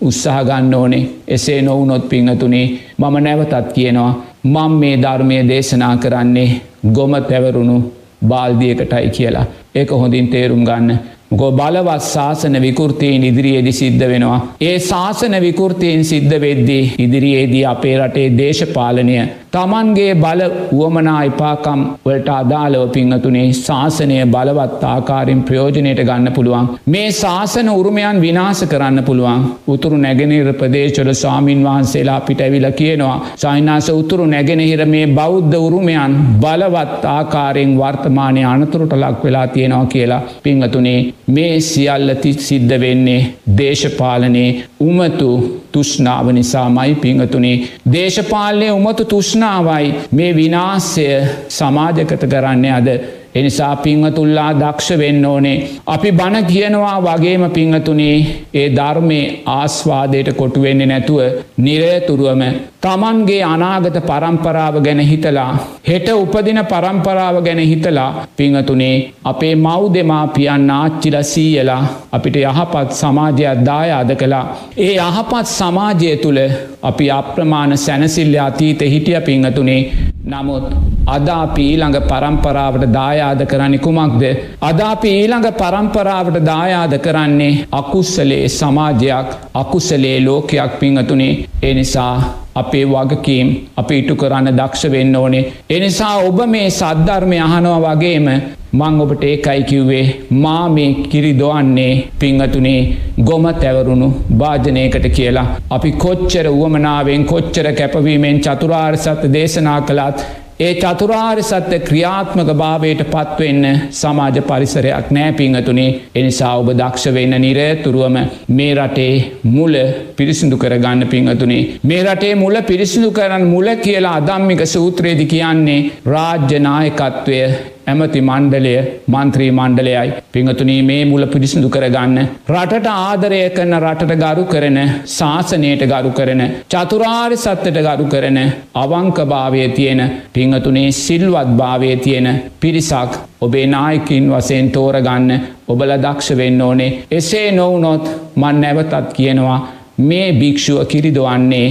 උත්සාහගන්න ඕනේ. එසේ නොවනොත් පිංහතුනේ මම නැවතත් කියනවා මං මේ ධර්මය දේශනා කරන්නේ ගොම තැවරුණු බාල්දියකටයි කියලා. ඒක හොඳින් තේරුම් ගන්න. ගො බලවත් ශාසන විකෘතියෙන් ඉදිරියේදි සිද්ධ වෙනවා. ඒ ශාසන විකෘතියෙන් සිද්ධ වෙද්දී ඉදිරියේදී අපේ රටේ දේශපාලනය තමන්ගේ බල වුවමනා එපාකම් වලට අදාලව පිංහතුනේ ශාසනය බලවත් ආකාරින් ප්‍රයෝජනයට ගන්න පුළුවන්. මේ ශාසන උරුමයන් විනාස කරන්න පුළුවන් උතුරු නැගෙනහිර ප්‍රදේශවල ස්වාමීන් වහන්සේලා අපිට ඇවිල කියනවා සයිනාස උතුරු නැගෙනහිර මේ බෞද්ධ උරුමයන් බලවත් ආකාරයෙන් වර්තමානය අනතුරට ලක් වෙලා තියෙනවා කියලා පිංහතුනේ මේ සියල්ලති සිද්ධ වෙන්නේ දේශපාලනයේ උමතු තුෂ්නාව නිසා මයි පිංහතුනේ දේශපාලනය උමතු තුෂ්නාවයි මේ විනාස්සය සමාජකත කරන්න අද එනිසා පිංහතුල්ලා දක්ෂ වෙන්න ඕනේ. අපි බණ කියනවා වගේම පිංහතුනේ ඒ ධර්මය ආස්වාදයට කොටුවෙන්නේ නැතුව නිරයතුරුවම තමන්ගේ අනාගත පරම්පරාව ගැන හිතලා හෙට උපදින පරම්පරාව ගැන හිතලා පිංහතුනේ අපේ මව් දෙමාපියන් ආච්චිල සීයලා අපිට යහපත් සමාජයක් දායාද කළා. ඒ යහපත් සමාජය තුළ අපි අප්‍රමාණ සැනසිල්ල අතීත හිටිය පිංහතුනේ නමුත් අදාපි ඊළඟ පරම්පරාවට දායාද කරන්නේ කුමක්ද. අදාපි ඊළඟ පරම්පරාවට දායාද කරන්නේ අකුස්සලේ සමාජයක් අකුසලේ ලෝකයක් පිංහතුනේ එනිසා අපේ වගකීම් අපි ඉටු කරන්න දක්ෂ වෙන්න ඕනේ. එනිසා ඔබ මේ සද්ධර්මය අහනවා වගේම මං ඔබට ඒකයි කිව්වේ මා මේ කිරි දොවන්නේ පිංහතුනේ ගොම තැවරුණු භාජනයකට කියලා. අපි කොච්චර වුවමනාවෙන් කොච්චර කැපවීමෙන් චතුරාර් සත්ත දේශනා කළත් ඒ චතුරාර් සත්‍ය ක්‍රියාත්මක භාවයට පත්වෙන්න සමාජ පරිසරයක් නෑ පිංහතුනේ එනිසා ඔබ දක්ෂ වෙන්න නිරතුරුවම මේ රටේ මුල පිරිසිදු කරගන්න පිංහතුනේ. මේ රටේ මුල පිරිසිදු කරන්න මුල කියලා අදම්මික සූත්‍රයේදි කියන්නේ රාජ්‍යනායකත්වය ඇමති මණ්ඩලය මන්ත්‍රී මණ්ඩලයයි පිංහතුනී මේ මුල පිරිසිදු කරගන්න. රටට ආදරය කරන රටට ගරු කරන ශාසනයට ගරු කරන චතුරාර් සත්තට ගරු කරන අවංකභාවය තියෙන පිංහතුනේ සිල්වත් භාවය තියෙන පිරිසක් ඔබේ නායකින් වසයෙන් තෝරගන්න ඔබල දක්ෂ වෙන්න ඕනේ එසේ නොවනොත් මන් නැවතත් කියනවා මේ භික්‍ෂුව කිරිදවන්නේ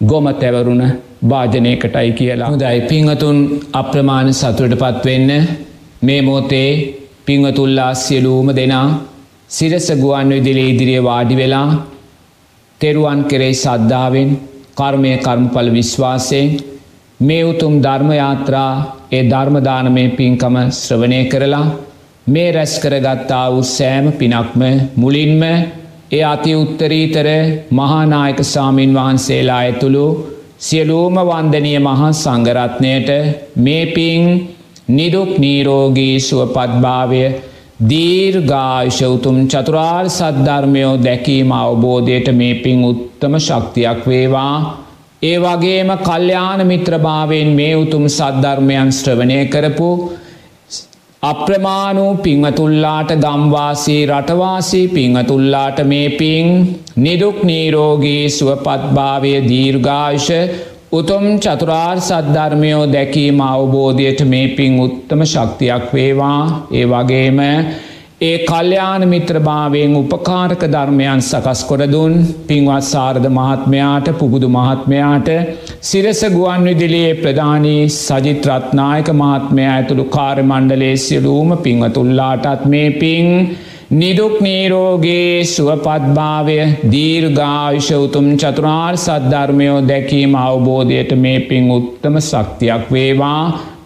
ගොම තැවරුණ භාජනයකටයි කියලා. හොදයි පිංහතුන් අප්‍රමාණ සතුරට පත්වෙන්න මේ මෝතේ පිංහතුල්ලා සියලූම දෙනා සිරස ගුවන් විදිලේ ඉදිරිය වාඩි වෙලා තෙරුවන් කෙරෙයි සද්ධාවෙන් කර්මය කර්මඵල විශ්වාසයෙන් මේ උතුම් ධර්මයාත්‍රා ඒ ධර්මදානමය පින්කම ශ්‍රවණය කරලා මේ රැස් කරගත්තා වූ සෑම පිනක්ම මුලින්ම ඒ අති උත්තරීතර මහානායක සාමීන් වහන්සේලා ඇතුළු සියලූම වන්දනය මහා සංගරත්නයට මේ පින් නිදුක් නීරෝගී සුවපත්භාවය දීර්ඝායුෂ උතුම් චතුරාර් සද්ධර්මයෝ දැකීම අවබෝධයට මේ පින් උත්තම ශක්තියක් වේවා. ඒ වගේම කල්්‍යාන මිත්‍රභාවෙන් මේ උතුම් සද්ධර්මයන් ශ්‍රවණය කරපු අප්‍රමාණූ පිංහතුල්ලාට ගම්වාසී රටවාසී පිංහතුල්ලාට මේ පින් නිදුක් නීරෝගී සුවපත්භාවය දීර්ඝායුෂ උතුම් චතුරාර් සද්ධර්මයෝ දැකීම අවබෝධයට මේ පින් උත්තම ශක්තියක් වේවා. ඒ වගේම ඒ කල්්‍යාන මිත්‍රභාවයෙන් උපකාරක ධර්මයන් සකස් කොරදුන්. පින්වත් සාරධ මහත්මයාට පුබුදු මහත්මයාට සිරස ගුවන් විදිලියේ ප්‍රධානී සජිත්‍රත්නායක මහත්මය ඇතුළු කාර්මණ්ඩලේ සියලූම පිංවතුල්ලාටත් මේ පින් නිදුක් නීරෝගේ සුවපත්භාවය දීර්ඝාවිෂ උතුම් චතුරාර් සද්ධර්මයෝ දැකීම අවබෝධයට මේ පින් උත්තම ශක්තියක් වේවා.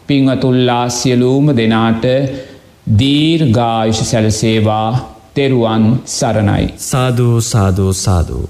පිංවතුල්ලා සියලූම දෙනාට දීර්ඝායුෂ සැලසේවා තෙරුවන් සරණයි. සාධූ සාධූ සාධූ.